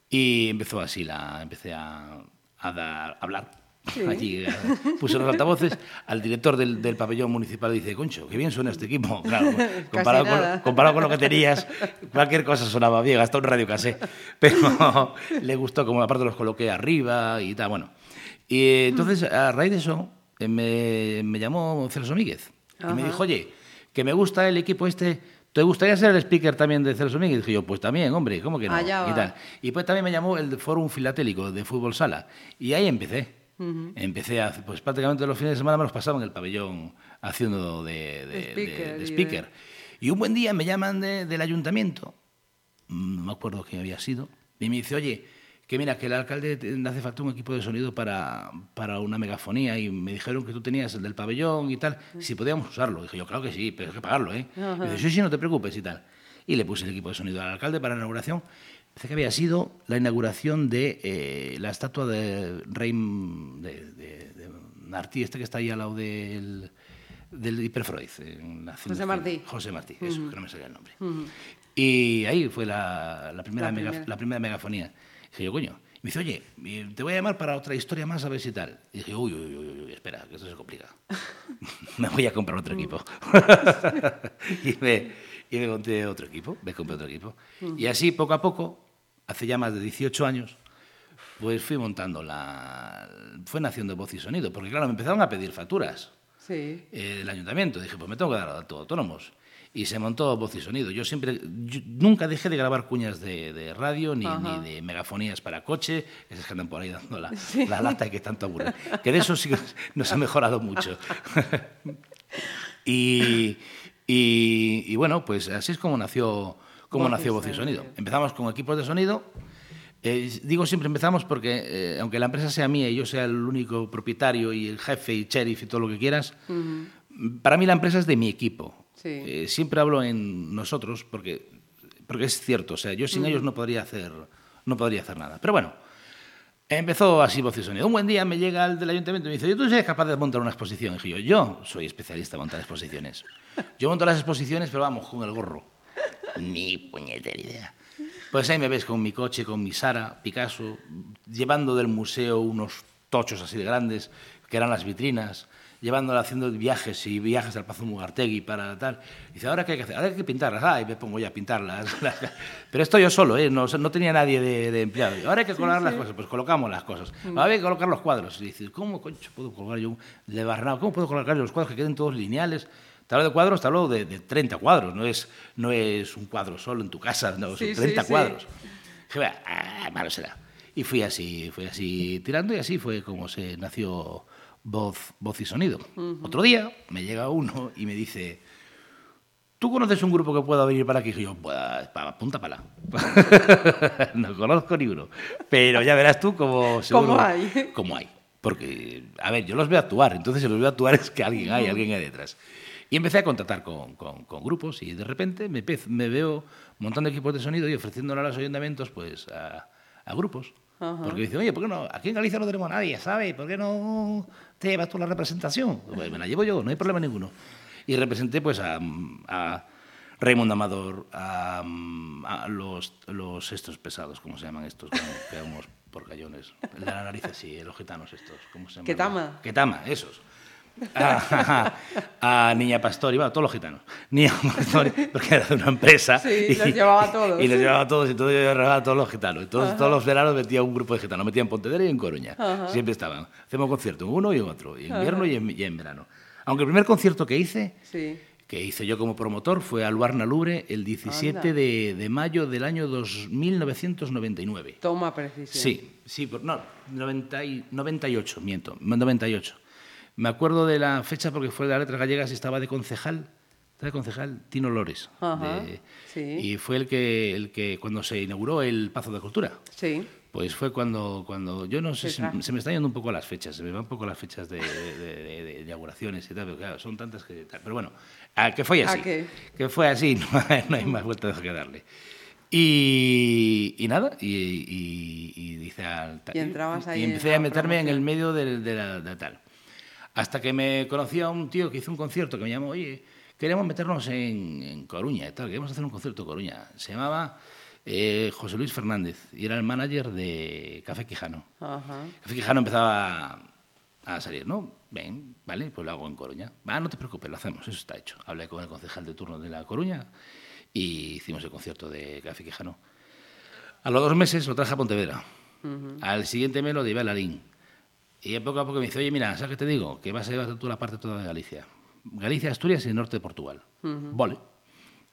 Y empezó así, la, empecé a, a dar- a hablar. Allí eh, puse los altavoces. Al director del, del pabellón municipal dice, Concho, qué bien suena este equipo. Claro, comparado, con, comparado con lo que tenías, cualquier cosa sonaba bien, hasta un radio casé. Pero le gustó, como aparte los coloqué arriba y tal, bueno. Y entonces, a raíz de eso, eh, me, me llamó Celso Míguez. Y me Ajá. dijo, oye, que me gusta el equipo este. ¿Te gustaría ser el speaker también de Celso Míguez? Y dije yo, pues también, hombre, ¿cómo que no? Allá y, va. tal. y pues también me llamó el de Fórum Filatélico de Fútbol Sala. Y ahí empecé. Empecé a, pues prácticamente los fines de semana me los pasaba en el pabellón haciendo de, de- de- Speaker de y speaker. Y un buen día me llaman de- del ayuntamiento, no me acuerdo quién había sido, y me dice, oye, que mira, que el alcalde le hace falta un equipo de sonido para, para una megafonía y me dijeron que tú tenías el del pabellón y tal, si podíamos usarlo. Dije yo, claro que sí, pero hay que pagarlo, ¿eh? Y dice, sí, sí, no te preocupes y tal. Y le puse el equipo de sonido al alcalde para la inauguración. Parece que había sido la inauguración de eh, la estatua de Rey de, de, de Martí, este que está ahí al lado del, del Hiperfreud. en la fundación. Martí. José Martí, eso, que no me salía el nombre. Y ahí fue la, la primera La mega- primera. la primera megafonía. Dije yo, coño. Y me dice, oye, te voy a llamar para otra historia más a ver si tal. Y dije, uy, uy, uy, uy, espera, que esto se complica. me voy a comprar otro equipo. y, me, y me monté otro equipo, me compré otro equipo. Y así, poco a poco, hace ya más de 18 años, pues fui montando la... Fue naciendo voz y sonido, porque claro, me empezaron a pedir facturas Sí. eh, del ayuntamiento. Dije, pues me tengo que dar a datos autónomos. Y se montó voz y sonido. Yo siempre, yo nunca dejé de grabar cuñas de, de radio ni, ni de megafonías para coche, esas que andan por ahí dando la, la lata y que tanto aburren. Que de eso sí nos ha mejorado mucho. y, y, y bueno, pues así es como nació, como Voz y nació voz y Sonido. sonido. Empezamos con equipos de sonido. Eh, digo siempre empezamos porque, eh, aunque la empresa sea mía y yo sea el único propietario y el jefe y sheriff y todo lo que quieras, para mí la empresa es de mi equipo. Sí. Eh, siempre hablo en nosotros porque, porque es cierto, o sea, yo sin ellos no podría hacer no podría hacer nada. Pero bueno, empezó así voz y sonido. Un buen día me llega el del ayuntamiento y me dice, ¿tú eres capaz de montar una exposición? Y yo, yo soy especialista en montar exposiciones. Yo monto las exposiciones, pero vamos, con el gorro. Ni puñetera idea. Pues ahí me ves con mi coche, con mi Sara, Picasso, llevando del museo unos tochos así de grandes, que eran las vitrinas, llevándola haciendo viajes y viajes al Pazo Mugartegui para tal. Dice, ¿ahora qué hay que hacer? Ahora hay que pintarlas. Ah, y me pongo ya a pintarlas. Pero esto yo solo, ¿eh? no, no tenía nadie de, de empleado. Ahora hay que colgar las cosas. Pues colocamos las cosas. Ahora hay que colocar los cuadros. Y dice, ¿cómo concho puedo colgar yo de Barnao? ¿Cómo puedo colocar yo los cuadros que queden todos lineales? Te hablo de cuadros, te hablo de, de 30 cuadros. No es, no es un cuadro solo en tu casa, no, son Sí, sí, 30 sí. cuadros. Dije, "Bah, ah, malo será. Y fui así, fui así tirando y así fue como se nació voz, voz y sonido. Otro día me llega uno y me dice, ¿tú conoces un grupo que pueda venir para aquí? Y yo, pues, punta para No conozco ni uno. Pero ya verás tú cómo... seguro- hay. Cómo hay. Porque, a ver, yo los veo actuar, entonces si los veo actuar es que alguien hay, alguien hay detrás. Y empecé a contactar con, con- con grupos y de repente me, veo montando equipos de sonido y ofreciéndolo a los ayuntamientos pues a, a grupos. Porque dice, oye, ¿por qué no? Aquí en Galicia no tenemos a nadie, ¿sabes? ¿Por qué no te llevas tú la representación? Pues me la llevo yo, no hay problema ninguno. Y representé pues a, a Raymond Amador, a, a los, los estos pesados, ¿cómo se llaman estos? Que quedamos por gallones. El de la nariz así, los gitanos estos, ¿cómo se llaman? Ketama. Ketama, esos. A, a Niña Pastori, bueno, todos los gitanos. Niña Pastori, porque era de una empresa. Sí, los llevaba a todos. Y los llevaba a todos, y todo yo llevaba a todos los gitanos. Entonces, todos los veranos metía un grupo de gitanos. Metía en Pontevedra y en Coruña. Siempre estaban. Hacemos concierto en uno y otro, y en invierno y en, y en verano. Aunque el primer concierto que hice, Sí. que hice yo como promotor, fue al Luarna Lubre el 17 Anda. de, de mayo del año 2, 1999. Toma precisión. Sí, sí, por- no, 90 y- 98, miento, 98. Me acuerdo de la fecha porque fue de las letras gallegas y estaba de concejal, estaba de concejal Tino Lores. Ajá, de- sí. Y fue el que, el que, cuando se inauguró el Pazo de Cultura, Sí. pues fue cuando, cuando yo no sé, claro. se me están yendo un poco las fechas, se me van un poco las fechas de, de- de- de- de inauguraciones y tal, pero claro, son tantas que tal. Pero bueno, a que fue ¿A así. qué? Que fue así, no, no hay más vuelta de que darle. Y, y nada, y, y- y dice al- Y entrabas ahí y empecé a meterme en el medio de, la de tal. Hasta que me conocía un tío que hizo un concierto que me llamó, oye, queremos meternos en, en Coruña y tal, queremos hacer un concierto en Coruña. Se llamaba eh, José Luis Fernández y era el manager de Café Quijano. Ajá. Café Quijano empezaba a salir, ¿no? Ven, vale, pues lo hago en Coruña. Va, no te preocupes, lo hacemos, eso está hecho. Hablé con el concejal de turno de La Coruña y hicimos el concierto de Café Quijano. A los dos meses lo traje a Pontevedra. Al siguiente mes lo llevé a Larín. Y a poco a poco me dice, oye, mira, ¿sabes qué te digo? Que vas a llevar tú la parte toda de Galicia. Galicia, Asturias y el norte de Portugal. Vale.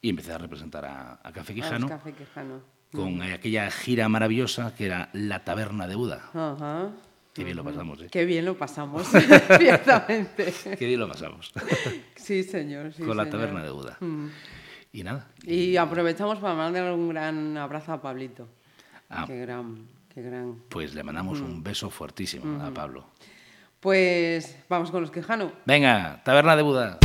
Y empecé a representar a, a Café A Quijano Café Quijano. con aquella gira maravillosa que era La Taberna de Buda. Ajá. Qué bien lo pasamos, ¿eh? Qué bien lo pasamos, ciertamente. Qué bien lo pasamos. Sí, señor. sí, con la señor. taberna de Buda. Y nada. Y aprovechamos para mandarle un gran abrazo a Pablito. Ah. Qué gran, qué gran. Pues le mandamos un beso fuertísimo a Pablo. Pues vamos con los Quijano. Venga, taberna de Buda.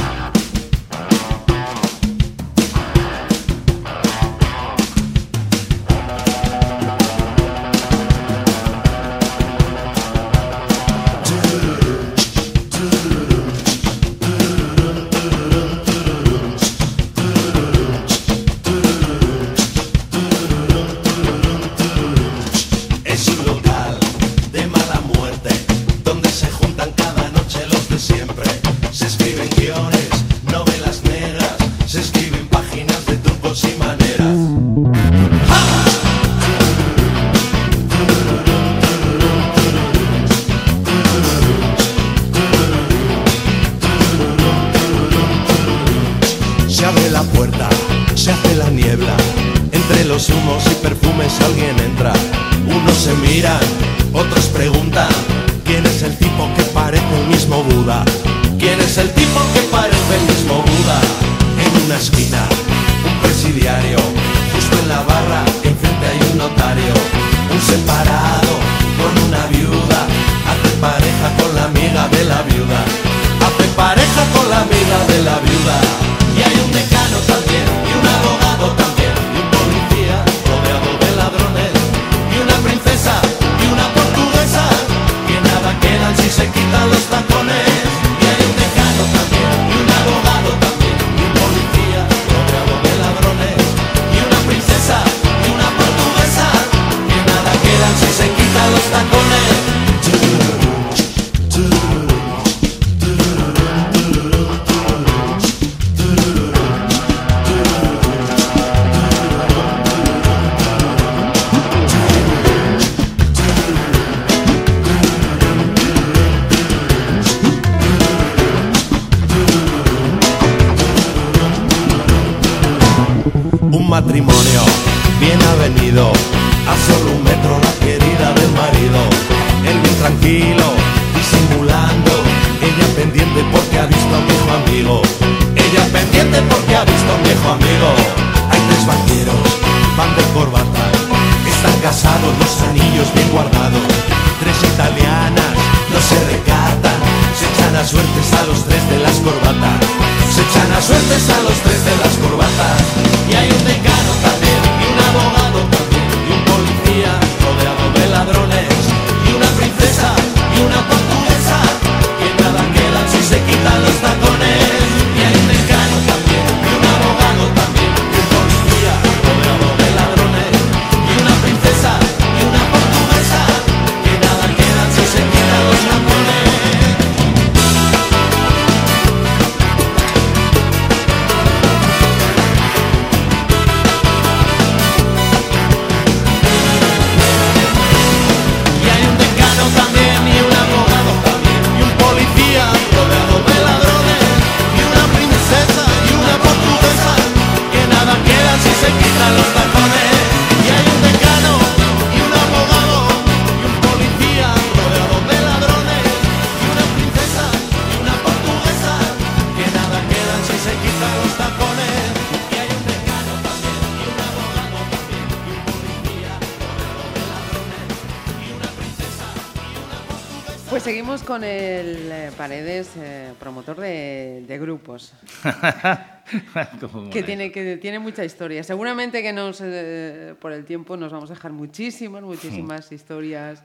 que tiene, que tiene mucha historia. Seguramente que nos, eh, por el tiempo nos vamos a dejar muchísimas, muchísimas historias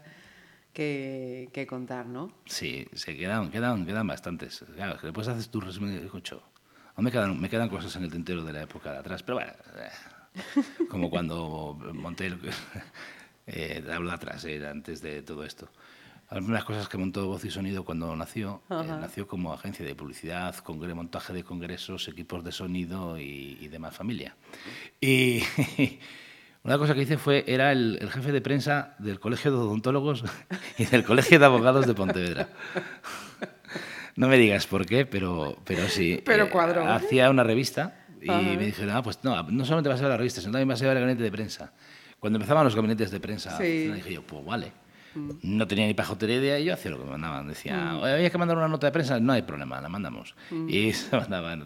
que, que contar, ¿no? Sí, se quedan, quedan, quedan bastantes. Claro, después haces tu resumen. Aún me quedan, me quedan cosas en el tintero de la época de atrás, pero bueno, eh, como cuando monté el, eh, de habla atrás, eh, antes de todo esto. Primeras cosas que montó Voz y Sonido cuando nació, eh, nació como agencia de publicidad, congre- montaje de congresos, equipos de sonido y, y demás familia. Y una cosa que hice fue, era el, el jefe de prensa del Colegio de Odontólogos y del Colegio de Abogados de Pontevedra. No me digas por qué, pero, pero sí. Pero cuadró. Hacía una revista y Ajá. me dijeron, ah, pues no, no solamente vas a ver la revista, sino también vas a ver el gabinete de prensa. Cuando empezaban los gabinetes de prensa, Sí. dije yo, pues vale. No tenía ni pajotería idea y yo hacía lo que me mandaban. Decía, "Oye, había que mandar una nota de prensa, no hay problema, la mandamos. Y se mandaba.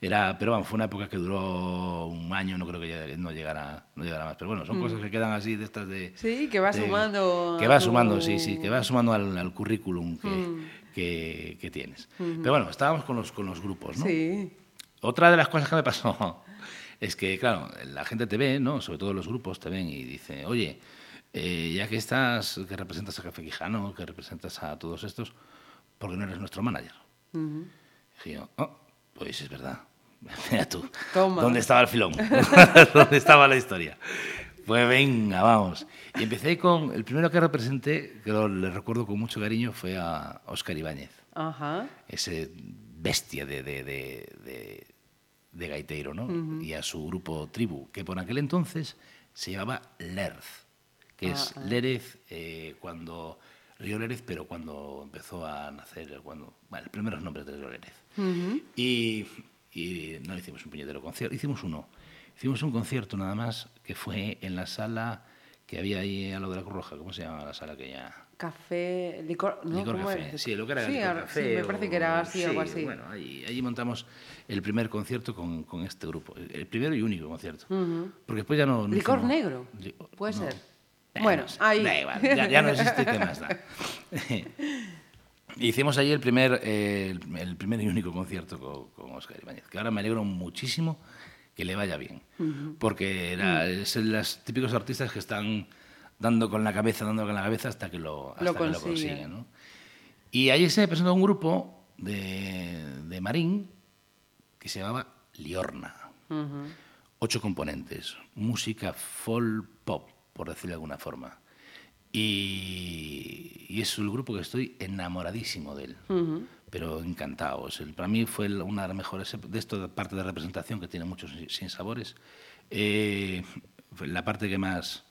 Era, pero vamos, fue una época que duró un año, no creo que no llegara, no llegara más. Pero bueno, son cosas que quedan así de estas de... Sí, que va de- sumando Que va tu- sumando, sí, sí, que va sumando al, al currículum que, que, que tienes. Pero bueno, estábamos con los, con los grupos, ¿no? Sí. Otra de las cosas que me pasó es que, claro, la gente te ve, ¿no? Sobre todo los grupos te ven y dice, oye, eh, ya que estás, que representas a Café Quijano, que representas a todos estos, ¿por qué no eres nuestro manager? Dije yo, oh, pues es verdad. Mira tú, Toma. ¿dónde estaba el filón? ¿Dónde estaba la historia? Pues venga, vamos. Y empecé con, el primero que representé, que lo, le recuerdo con mucho cariño, fue a Óscar Ibáñez Ajá. ese bestia de, de, de, de- de gaiteiro, ¿no? Y a su grupo Tribu, que por aquel entonces se llamaba Lerz, que es Lérez eh, cuando... Río Lérez, pero cuando empezó a nacer, cuando... Bueno, los primeros nombres del Río Lérez. y, y no hicimos un puñetero concierto, hicimos uno. Hicimos un concierto nada más que fue en la sala que había ahí a lo de la Cruz Roja, ¿cómo se llama la sala que ya...? Café, licor, ¿no? Licor ¿Cómo café, era? sí, lo que era sí, licor café. sí, me parece que era o- así, sí, algo así. Bueno, allí, allí montamos el primer concierto con, con este grupo, el primero y único concierto. Porque después ya no. no Licor hicimos- negro, puede no. ser. Bueno, ahí. da igual, ya, ya no existe, ¿qué más da? Hicimos allí el primer, eh, el, primer y único concierto con, con Oscar Ibáñez, que ahora me alegro muchísimo que le vaya bien, porque era, Mm. es los típicos artistas que están dando con la cabeza, dando con la cabeza hasta que lo, hasta Lo que lo consiguen. Y allí se presentó un grupo de, de Marín que se llamaba Liorna. Ocho componentes, música folk pop, por decirlo de alguna forma. Y, y es el grupo que estoy enamoradísimo de él, pero encantado. Es el- para mí fue una de las mejores, de esto de parte de representación que tiene muchos sin- sinsabores, eh, fue la parte que más,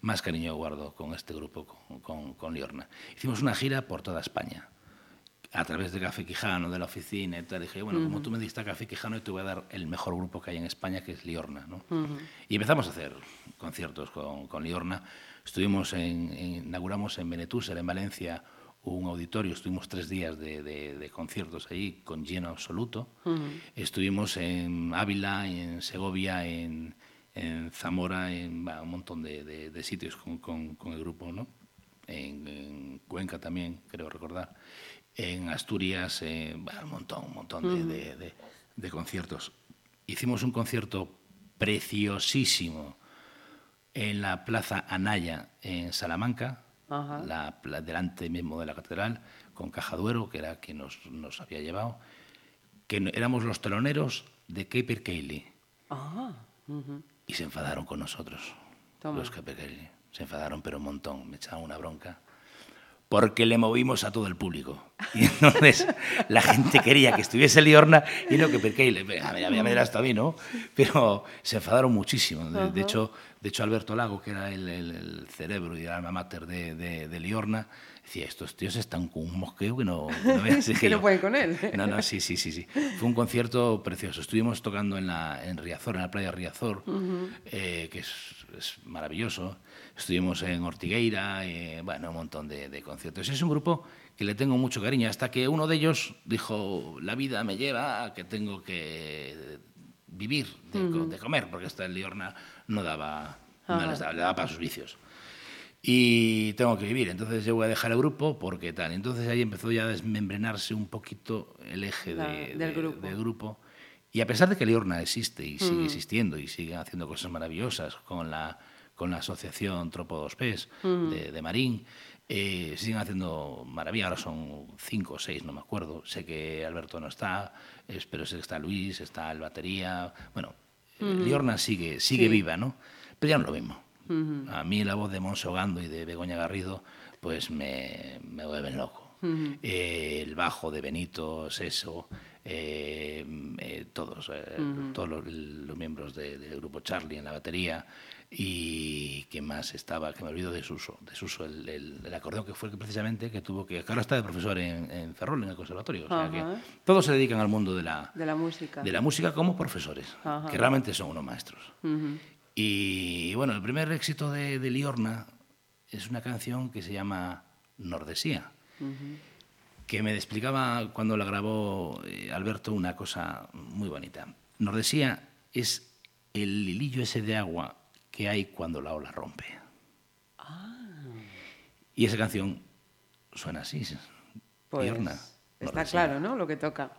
más cariño guardo con este grupo, con, con, con Liorna. Hicimos una gira por toda España a través de Café Quijano, de la oficina y tal, dije, bueno, como tú me diste a Café Quijano, te voy a dar el mejor grupo que hay en España, que es Liorna. ¿no? Y empezamos a hacer conciertos con, con Liorna. Estuvimos en, en- inauguramos en Benetúser, en Valencia, un auditorio, estuvimos tres días de, de- de conciertos allí con lleno absoluto. Estuvimos en Ávila, en Segovia, en, en Zamora, en bah, un montón de, de- de sitios con, con- con el grupo, ¿no? En, en Cuenca también, creo recordar. En Asturias, eh, un montón, un montón de, de- de- de conciertos. Hicimos un concierto preciosísimo en la Plaza Anaya en Salamanca, la pla- delante mismo de la catedral, con Cajaduero, que era quien nos, nos había llevado, que éramos los teloneros de Caper Cayley Ah, y se enfadaron con nosotros. Toma. Los Caper Cayley. Se enfadaron, pero un montón, me echaban una bronca. Porque le movimos a todo el público. Y entonces la gente quería que estuviese Liorna y no que Percaile. A mí, a mí me dirás tú a mí, ¿no? Pero se enfadaron muchísimo. De, de hecho, de hecho, Alberto Lago, que era el, el- el cerebro y el alma mater de, de, de Liorna, decía, estos tíos están con un mosqueo que no, que no veas". Que no pueden con él. no, no, sí, sí, sí, sí. Fue un concierto precioso. Estuvimos tocando en, la, en Riazor, en la playa Riazor, eh, que es, es maravilloso. Estuvimos en Ortigueira, eh, bueno, un montón de, de conciertos. Es un grupo que le tengo mucho cariño, hasta que uno de ellos dijo, la vida me lleva a que tengo que vivir de, co- de comer, porque esta Liorna no daba, no les daba, le daba para sus vicios y tengo que vivir. Entonces yo voy a dejar el grupo porque tal. Entonces ahí empezó ya a desmembrenarse un poquito el eje de- del de- grupo. del grupo. Y a pesar de que Liorna existe y sigue existiendo y sigue haciendo cosas maravillosas con la, con la asociación Tropo dos Pes de, de Marín, eh, siguen haciendo maravillas. Ahora son cinco o seis, no me acuerdo. Sé que Alberto no está, es- pero sé que está Luis, está el batería. Bueno, eh, Liorna sigue, sigue Sí. viva, ¿no? Pero ya no lo mismo. A mí la voz de Monso Gando y de Begoña Garrido pues me, me vuelven loco. Eh, el bajo de Benito, Seso, eh, eh, todos, eh, todos los, los miembros de- del grupo Charlie en la batería y quién más estaba, que me olvido de Suso, de Suso el, el- el acordeón que fue el que precisamente que tuvo que, que ahora está de profesor en, en Ferrol, en el conservatorio. O sea que Ajá. todos se dedican al mundo de la, De la música. de la música como profesores, Ajá. que realmente son unos maestros. Ujú. Y bueno, el primer éxito de, de Liorna es una canción que se llama Nordesía, que me explicaba cuando la grabó eh, Alberto una cosa muy bonita. Nordesía es el hilillo ese de agua que hay cuando la ola rompe. Y esa canción suena así. Pues está claro, ¿no? Lo que toca.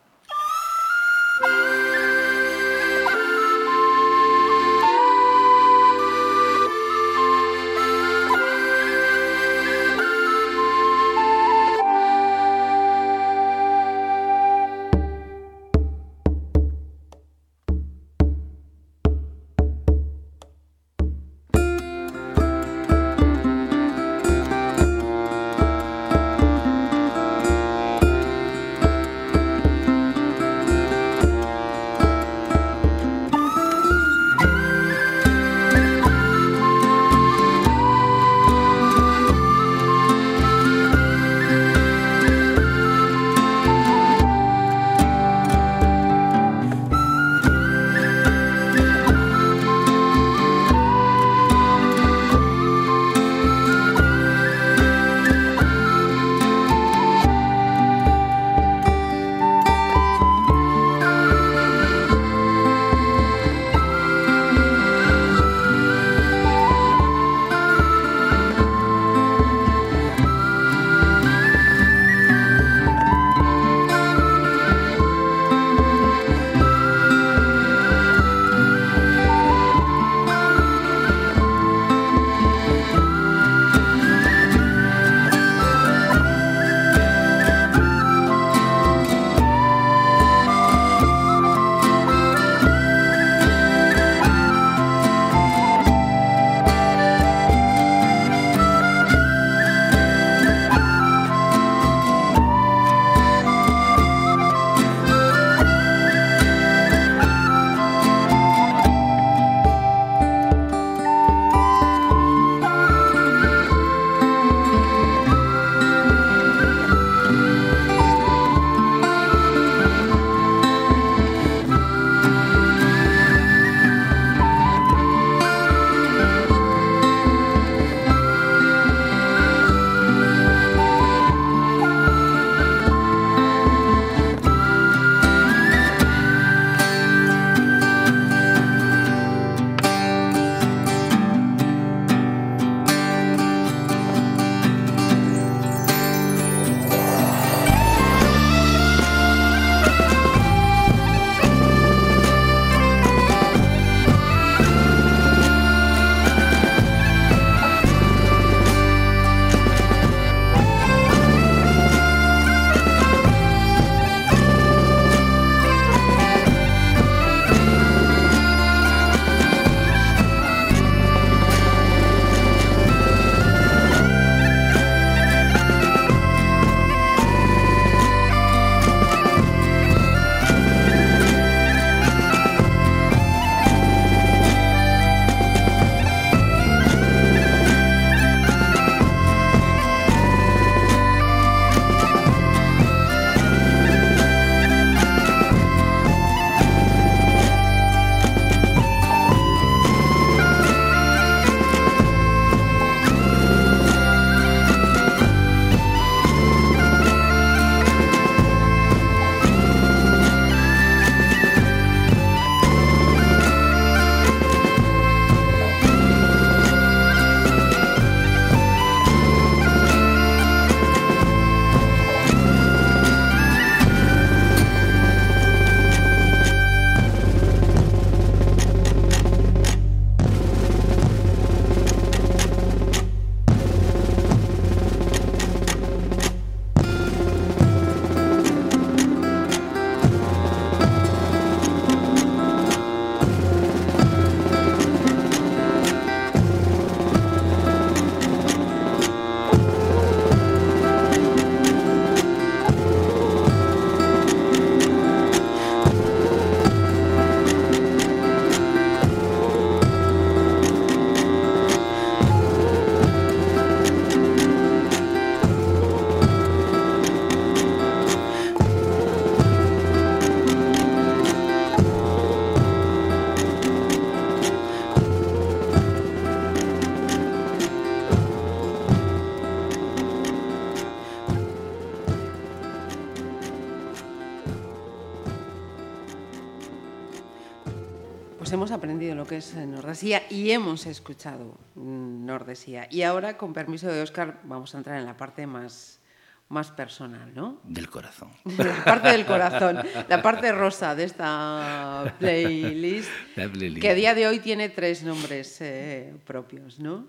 Lo que es eh, Nordesía y hemos escuchado mm, Nordesía. Y ahora, con permiso de Oscar, vamos a entrar en la parte más, más personal, ¿no? Del corazón. La parte del corazón, la parte rosa de esta playlist, La playlist. que a día de hoy tiene tres nombres eh, propios, ¿no?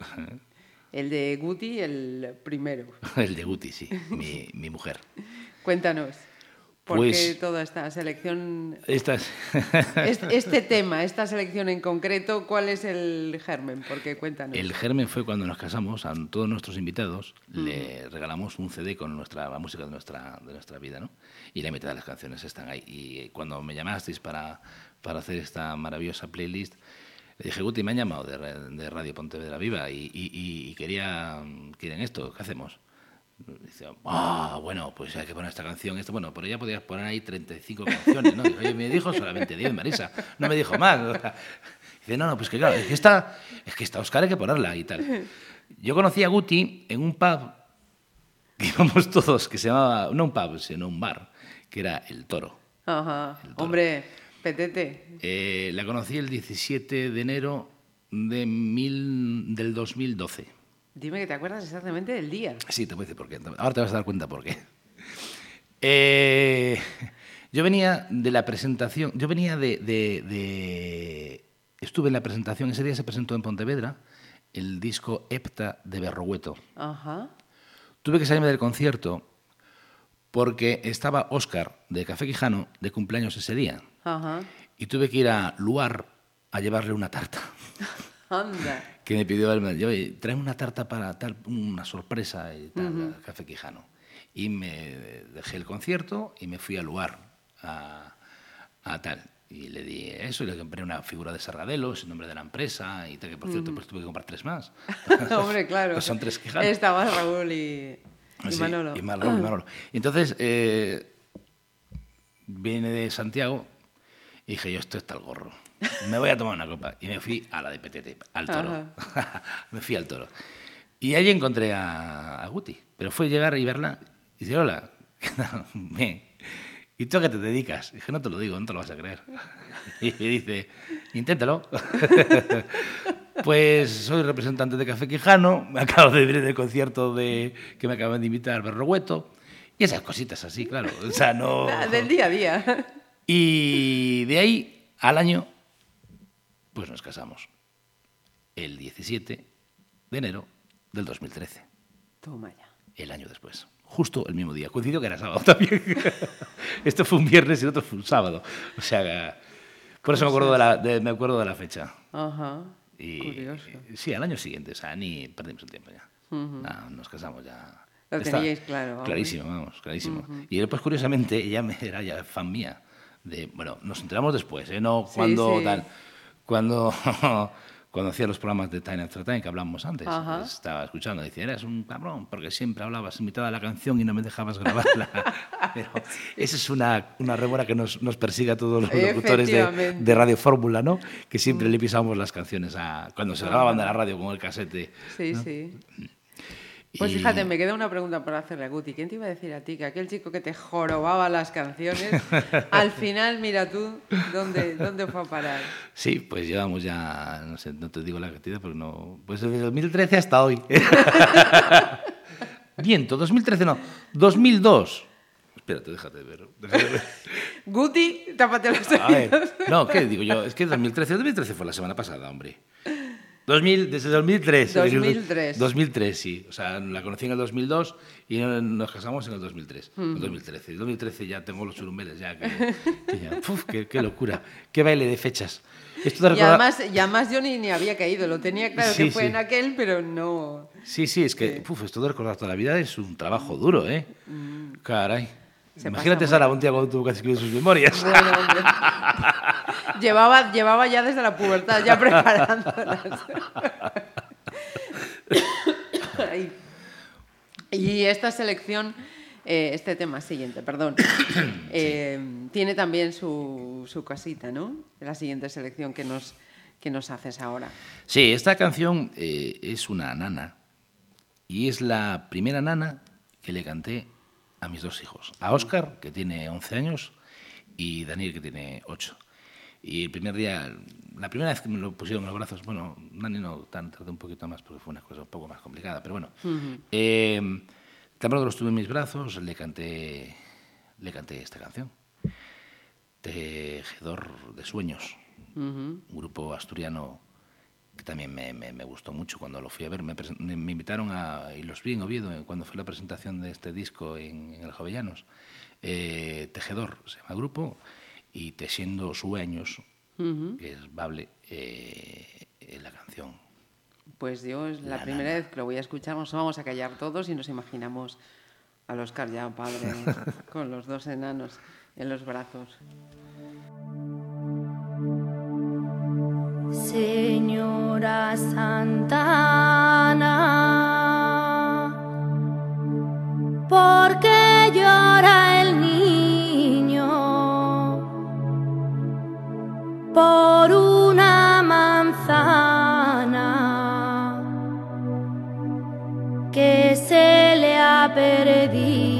El de Guti, el primero. El de Guti, sí, mi, mi mujer. Cuéntanos, ¿por Pues- toda esta selección, este, este tema, esta selección en concreto, cuál es el germen? Porque cuéntanos. El germen fue cuando nos casamos, a todos nuestros invitados le regalamos un CD con nuestra, la música de nuestra, de nuestra vida, ¿no? Y la mitad de las canciones están ahí. Y cuando me llamasteis para, para hacer esta maravillosa playlist, le dije, Guti, me han llamado de, de Radio Pontevedra Viva y, y, y- y quería, quieren esto, ¿qué hacemos? Dice, ah, bueno, pues hay que poner esta canción, esto, bueno, pero ya podías poner ahí 35 canciones, ¿no? Oye, me dijo solamente 10, Marisa, no me dijo más. dice, no, no, pues que claro, es que está, es que está Oscar, hay que ponerla y tal. Yo conocí a Guti en un pub que íbamos todos, que se llamaba, no un pub, sino un bar, que era El Toro. Ajá. El toro. Hombre, petete. Eh, la conocí el 17 de enero de mil, del 2012. Dime que te acuerdas exactamente del día. Sí, te voy a decir por qué. Ahora te vas a dar cuenta por qué. Eh, yo venía de la presentación, yo venía de, de- de- Estuve en la presentación, ese día se presentó en Pontevedra el disco Hepta de Berrogueto. Ajá. Tuve que salirme del concierto porque estaba Óscar de Café Quijano de cumpleaños ese día Ajá. y tuve que ir a Luar a llevarle una tarta. Anda. Que me pidió él, me dijo, oye, tráeme una tarta para tal, una sorpresa y tal, Café Quijano. Y me dejé el concierto y me fui al lugar a, a tal. Y le di eso y le compré una figura de Serradelos, en nombre de la empresa y tal, que por cierto pues tuve que comprar tres más. Hombre, claro. Pues son tres Quijanos. Estaba Raúl y, y Sí, Manolo. Y Manolo, y Manolo. Entonces, eh, viene de Santiago y dije, yo esto está el gorro. Me voy a tomar una copa. Y me fui a la de Petete, al toro. me fui al toro. Y allí encontré a, a Guti. Pero fue llegar y verla y dice, hola, ¿qué tal? Bien. ¿Y tú a qué te dedicas? Y dije, no te lo digo, no te lo vas a creer. Y dice, inténtalo. Pues soy representante de Café Quijano, me acabo de venir del concierto de, que me acaban de invitar Berrogueto, y esas cositas así, claro. O sea, no... Del día a día. Y de ahí al año, pues nos casamos. El 17 de enero del 2013, Toma ya. el año después. Justo el mismo día. Coincidió que era sábado también. Esto fue un viernes y el otro fue un sábado. O sea, por eso me acuerdo de la, de- me acuerdo de la fecha. Ajá. Y, Curioso. Sí, al año siguiente, o sea, ni perdimos el tiempo ya. Nada, nos casamos ya. Lo Está teníais claro, vamos. Clarísimo, vamos, clarísimo. Y después, curiosamente, ella me, era ya fan mía. De, bueno, nos enteramos después, ¿eh? No Sí, cuando sí. tal. Cuando, cuando hacía los programas de Time After Time que hablamos antes. Ajá. pues, estaba escuchando, decía, eres un cabrón, porque siempre hablabas en mitad de la canción y no me dejabas grabarla. Pero esa es una, una remora que nos, nos persigue a todos los locutores de, de Radio Fórmula, ¿no? Que siempre le pisamos las canciones a, cuando se grababan de la radio con el casete. Sí, sí. Pues Y- fíjate, me queda una pregunta por hacerle a Guti. ¿Quién te iba a decir a ti que aquel chico que te jorobaba las canciones, al final, mira tú, ¿dónde, dónde fue a parar? Sí, pues llevamos ya, no sé, no te digo la cantidad porque no... Pues desde 2013 hasta hoy. Viento, 2013 no, 2002. Espérate, déjate de ver. déjate de ver. Guti, tápate los oídos. no, ¿qué digo yo? Es que 2013, 2013 fue la semana pasada, hombre. 2000, desde 2003. 2003. 2003, sí. O sea, la conocí en el 2002 y nos casamos en el 2003. Mm. En 2013. En 2013 ya tengo los churumbeles, ya. Que, que ya uf, qué, qué locura. Qué baile de fechas. Esto te Y recuerda- además, y además yo ni, ni había caído, lo tenía claro Sí, que fue sí. en aquel, pero no... Sí, sí, es que uf, esto de recordar toda la vida es un trabajo duro, ¿eh? Caray. Se Imagínate, Sara, un día cuando tuvo que escribir sus memorias. Bueno, llevaba, llevaba ya desde la pubertad, ya preparándolas. Y esta selección, eh, este tema siguiente, perdón, eh, tiene también su, su casita, ¿no? La siguiente selección que nos, que nos haces ahora. Sí, esta canción eh, es una nana y es la primera nana que le canté a mis dos hijos, a Óscar, que tiene 11 años, y Daniel, que tiene 8. Y el primer día, la primera vez que me lo pusieron en los brazos, bueno, Nani no tan, tardé un poquito más porque fue una cosa un poco más complicada, pero bueno. eh, tan pronto lo estuve en mis brazos, le canté, le canté esta canción. Tejedor de Sueños, un grupo asturiano que también me, me- me gustó mucho cuando lo fui a ver. Me, me- invitaron a, y los vi en Oviedo cuando fue la presentación de este disco en, en el Jovellanos. Eh, Tejedor se llama el grupo y Tesiendo Sueños, que es Bable, eh, eh, la canción. Pues yo es la La primera nana. vez que lo voy a escuchar, nos vamos a callar todos y nos imaginamos al Oscar ya padre con los dos enanos en los brazos. Señora Santana, ¿por qué llora el niño? Por una manzana que se le ha perdido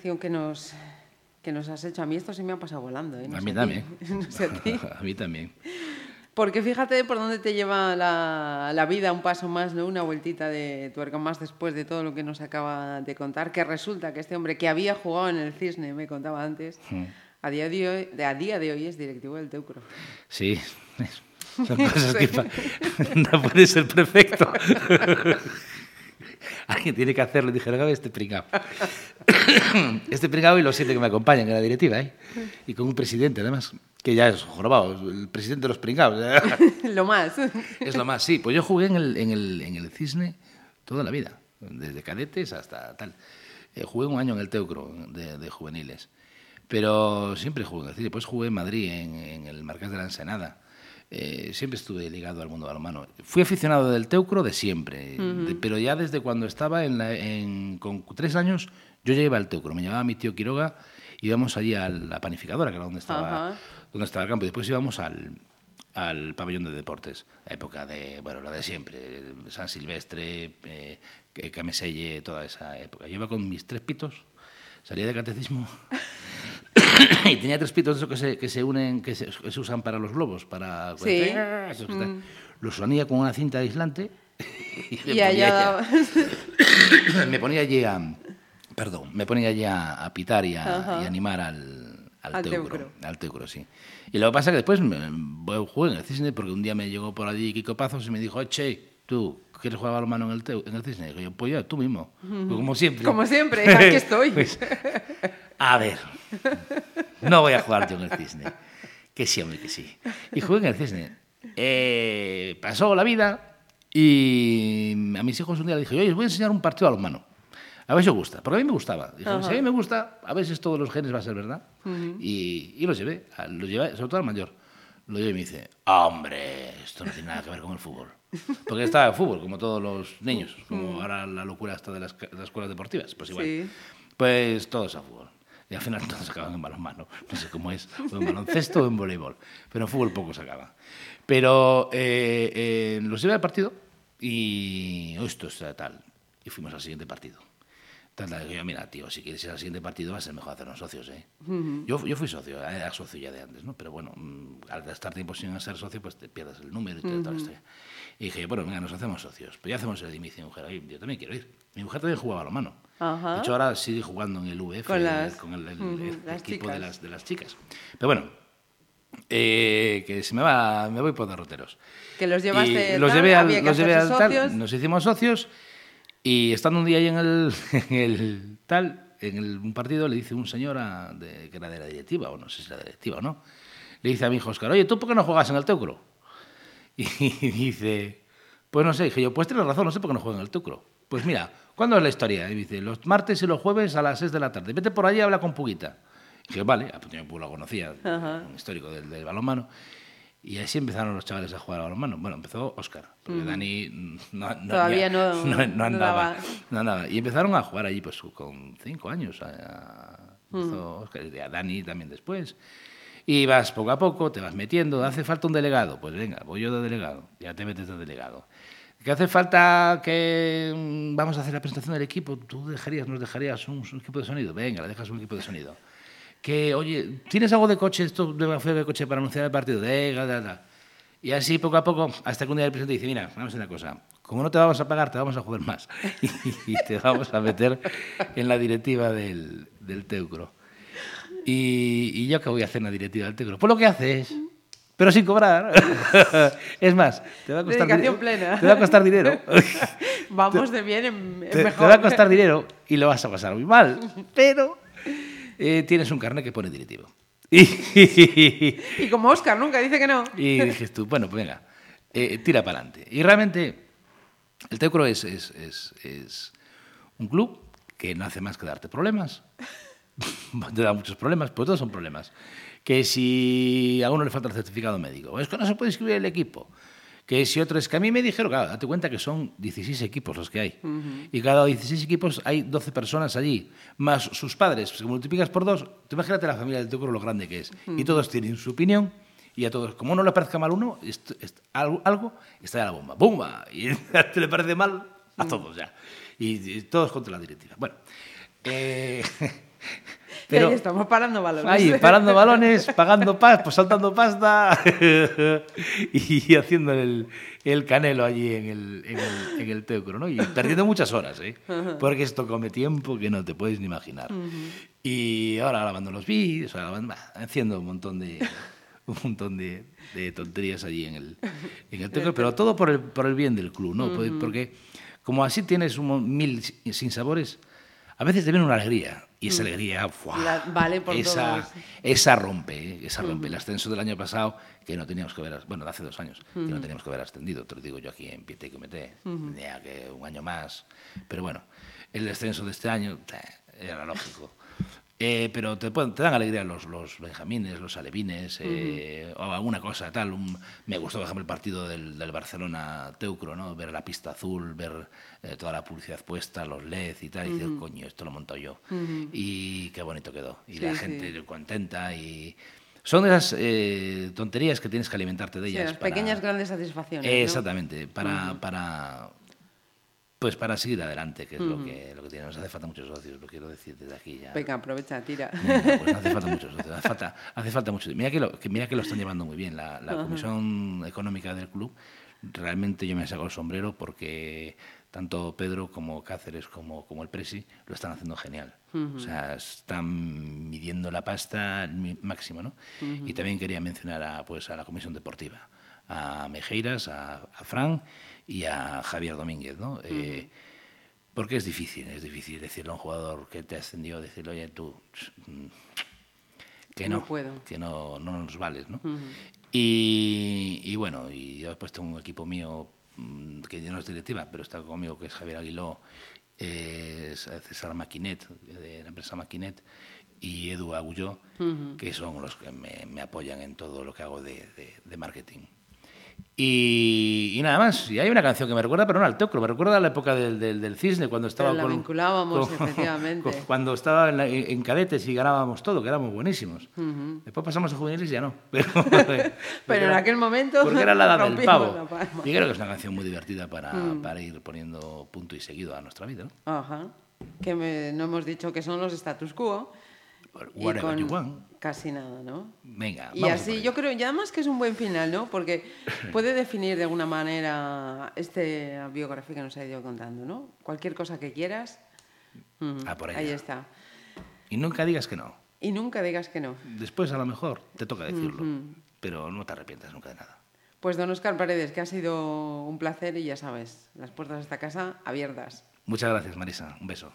que nos, que nos has hecho. A mí esto se me ha pasado volando. ¿eh? No a mí también. No sé a ti. a mí también. Porque fíjate por dónde te lleva la, la vida un paso más, ¿no? Una vueltita de tuerca más después de todo lo que nos acaba de contar, que resulta que este hombre que había jugado en el Cisne, me contaba antes, Mm. a día de hoy, a día de hoy es directivo del Teucro. Sí. Son cosas que no puede ser perfecto. Alguien tiene que hacerlo. Y dije, "Oiga, este pringao. Este pringao y los siete que me acompañan en la directiva, ¿eh? Y con un presidente, además, que ya es jorobado, el presidente de los pringaos. lo más. Es lo más, sí. Pues yo jugué en el, en el, en el Cisne toda la vida, desde cadetes hasta tal. Eh, jugué un año en el Teucro de, de juveniles, pero siempre jugué en el Cisne. Después jugué en Madrid, en, en el Marqués de la Ensenada. Eh, siempre estuve ligado al mundo balonmano. Fui aficionado del Teucro de siempre, de- pero ya desde cuando estaba en la- en- con tres años, yo ya iba al Teucro. Me llevaba mi tío Quiroga, íbamos allí a la panificadora, que era donde estaba, donde estaba el campo. Después íbamos al, al pabellón de deportes, la época de, bueno, la de siempre, San Silvestre, eh, Cameselle, toda esa época. Yo iba con mis tres pitos, salía de catecismo y tenía tres pitos de esos que se, que se unen, que se, que se usan para los globos, para... Sí. esos que están- Los unía con una cinta aislante y, me Y ponía allá allí- daba- me ponía allí a, perdón, me ponía allí a, a pitar y a, y a animar al, al, Al teucro, teucro. al teucro, sí. Y lo que pasa es que después me, voy- jugué en el cisne porque un día me llegó por allí Kiko Pazos y me dijo, che, tú, ¿quieres jugar balonmano en el, teu- en el cisne? Y yo, pues ya, tú mismo, Pues como siempre. Como siempre, aquí estoy. Pues, a ver, no voy a jugar yo en el cisne. Que sí, hombre, que sí. Y jugué en el cisne. Eh, pasó la vida y a mis hijos un día les dije, oye, os voy a enseñar un partido a balonmano. A ver si os gusta. Porque a mí me gustaba. Dije, si a mí me gusta, a veces todos los genes va a ser verdad. y, y los llevé, los llevé, sobre todo al mayor. Lo llevé y me dice, hombre, esto no tiene nada que ver con el fútbol. Porque estaba en fútbol, como todos los niños, como ahora la locura está de las, de las escuelas deportivas. Pues igual. Sí. Pues todos a fútbol. Y al final todos acaban en balonmano. No sé cómo es, o en baloncesto o en voleibol. Pero en fútbol pocos acaban. Pero eh, eh, los llevé al partido y oh, esto está tal. Y fuimos al siguiente partido. Tal, que yo, mira, tío, si quieres ir al siguiente partido va a ser mejor hacernos socios, ¿eh? yo, yo fui socio, era socio ya de antes, ¿no? Pero bueno, mm, al estar tiempo sin ser socio, pues te pierdes el número y toda la historia. Y dije, bueno, venga, nos hacemos socios. Pues ya hacemos el inicio. Mi mujer, "Oye, yo también quiero ir. Mi mujer también jugaba a la mano. De hecho, ahora sigue jugando en el VF, Con las- con el, equipo de las, de las chicas. Pero bueno, eh, que se me va, me voy por derroteros. Que los llevaste los llevé al, los llevé al tal, nos hicimos socios y estando un día ahí en el, en el tal, en el, un partido, le dice un señor a- de, que era de la directiva, o no sé si era de la directiva o no, le dice a mi hijo Oscar, oye, ¿tú por qué no juegas en el Teucro? Y dice, pues no sé, dije yo, pues tienes razón, no sé por qué no juegas en el Teucro. Pues mira, ¿cuándo es la historia? Y dice, los martes y los jueves a las 6 de la tarde. Vete por allí y habla con Puguita. Y dije, vale, ah, pues lo conocía, un histórico del, del balonmano. Y así empezaron los chavales a jugar al balonmano. Bueno, empezó Oscar, porque Dani mm, no, no- Todavía no- no, no andaba. andaba. Y empezaron a jugar allí pues, con cinco años. a- a- empezó Óscar, y a Dani también después. Y vas poco a poco, te vas metiendo. ¿Hace falta un delegado? Pues venga, voy yo de delegado. Ya te metes de delegado. ¿Que hace falta que mm, vamos a hacer la presentación del equipo? ¿Tú dejarías, nos dejarías un, equipo de sonido? Venga, le dejas un equipo de sonido. Que, oye, ¿tienes algo de coche, esto de de coche para anunciar el partido? Venga, da, da. Y así poco a poco, hasta que un día el presidente dice, mira, vamos a una cosa, como no te vamos a pagar, te vamos a joder más. y te vamos a meter en la directiva del, del Teucro. Y, y yo qué voy a hacer en la directiva del Teucro? Pues lo que haces, pero sin cobrar. es más, te va a costar, Dedicación di- plena. Te va a costar dinero. Vamos de bien en, en te, te mejor. va a costar dinero y lo vas a pasar muy mal. Pero eh, tienes un carnet que pone directivo. Y, Y como Oscar nunca dice que no. y dices tú, bueno, pues venga, eh, tira para adelante. Y realmente el Teucro es, es, es, es un club que no hace más que darte problemas. Te da muchos problemas, pues todos son problemas. Que si a uno le falta el certificado médico, es que no se puede inscribir el equipo. Que si otro es que a mí me dijeron, claro, date cuenta que son 16 equipos los que hay. Y cada 16 equipos hay 12 personas allí, más sus padres. Si multiplicas por dos, tú imagínate la familia del Teucro lo grande que es. Y todos tienen su opinión y a todos, como no le parezca mal uno, esto- esto- algo, algo está la bomba. ¡Bumba! Y a ti le parece mal, a todos ya. Y, y todos contra la directiva. Bueno, eh, Y ahí estamos parando balones. Ahí, parando balones, pagando pasta, pues saltando pasta y haciendo el, el canelo allí en el, en el, en el Teucro, ¿no? Y perdiendo muchas horas, ¿eh? Porque esto come tiempo que no te puedes ni imaginar. Y ahora grabando los vídeos, haciendo un montón de un montón de, de tonterías allí en el, en el Teucro, pero todo por el, por el bien del club, ¿no? Porque- Porque como así tienes un mil sinsabores, a veces te viene una alegría. Y esa alegría, ¡fua! La- vale por esa, rompe, ¿eh? esa rompe. El ascenso del año pasado, que no teníamos que ver, bueno, de hace dos años, que no teníamos que haber ascendido, te lo digo yo aquí en Piete y Comité, tenía que un año más. Pero bueno, el descenso de este año era lógico. Eh, pero te, pueden- te dan alegría los, los benjamines, los alevines, eh, o alguna cosa tal. Un- me gustó, por ejemplo, el partido del, del Barcelona-Teucro, ¿no? ver la pista azul, ver eh, toda la publicidad puesta, los LED y tal, y decir, coño, esto lo he montado yo. Y qué bonito quedó. Y Sí, la sí. gente contenta y... Son de esas eh, tonterías que tienes que alimentarte de Sí, ellas. las para- pequeñas grandes satisfacciones. ¿no? Exactamente, para, para pues para seguir adelante, que es lo que lo que tiene. Nos hace falta muchos socios, lo quiero decir desde aquí ya. Venga, aprovecha, tira. Venga, pues hace falta muchos socios, hace falta, hace falta mucho. Mira que lo, que mira que lo están llevando muy bien. La, la comisión económica del club, realmente yo me saco el sombrero porque tanto Pedro como Cáceres como, como el Presi lo están haciendo genial. O sea, están midiendo la pasta al mi- máximo, ¿no? Y también quería mencionar a, pues, a la comisión deportiva, a Mejeiras, a, a Fran y a Javier Domínguez, ¿no? Eh, porque es difícil, es difícil decirle a un jugador que te ascendió, decirle, oye, tú, que No no, puedo. que no, no nos vales, ¿no? y, y bueno, y yo después tengo un equipo mío mm, que ya no es directiva, pero está conmigo, que es Javier Aguiló, eh, es César Maquinet, de la empresa Maquinet, y Edu Agulló, que son los que me, me apoyan en todo lo que hago de, de- de marketing. Y, y nada más. Y hay una canción que me recuerda, pero no al Teucro, me recuerda a la época del, del, del cisne, cuando estaba la con- vinculábamos, efectivamente. con- cuando estaba en, la- en cadetes y ganábamos todo, que éramos buenísimos. Después pasamos a juveniles y ya no. Pero, Pero en aquel momento Porque era la edad del pavo. Y creo que es una canción muy divertida para, para ir poniendo punto y seguido a nuestra vida. ¿no? Ajá. Que me- no hemos dicho que son los status quo. Whatever con you want. Casi nada, ¿no? Venga, Y vamos así yo creo, y además que es un buen final, ¿no? Porque puede definir de alguna manera esta biografía que nos ha ido contando, ¿no? Cualquier cosa que quieras, Ah, por ahí está. Y nunca digas que no. Y nunca digas que no. Después a lo mejor te toca decirlo, pero no te arrepientas nunca de nada. Pues don Oscar Paredes, que ha sido un placer y ya sabes, las puertas de esta casa abiertas. Muchas gracias, Marisa. Un beso.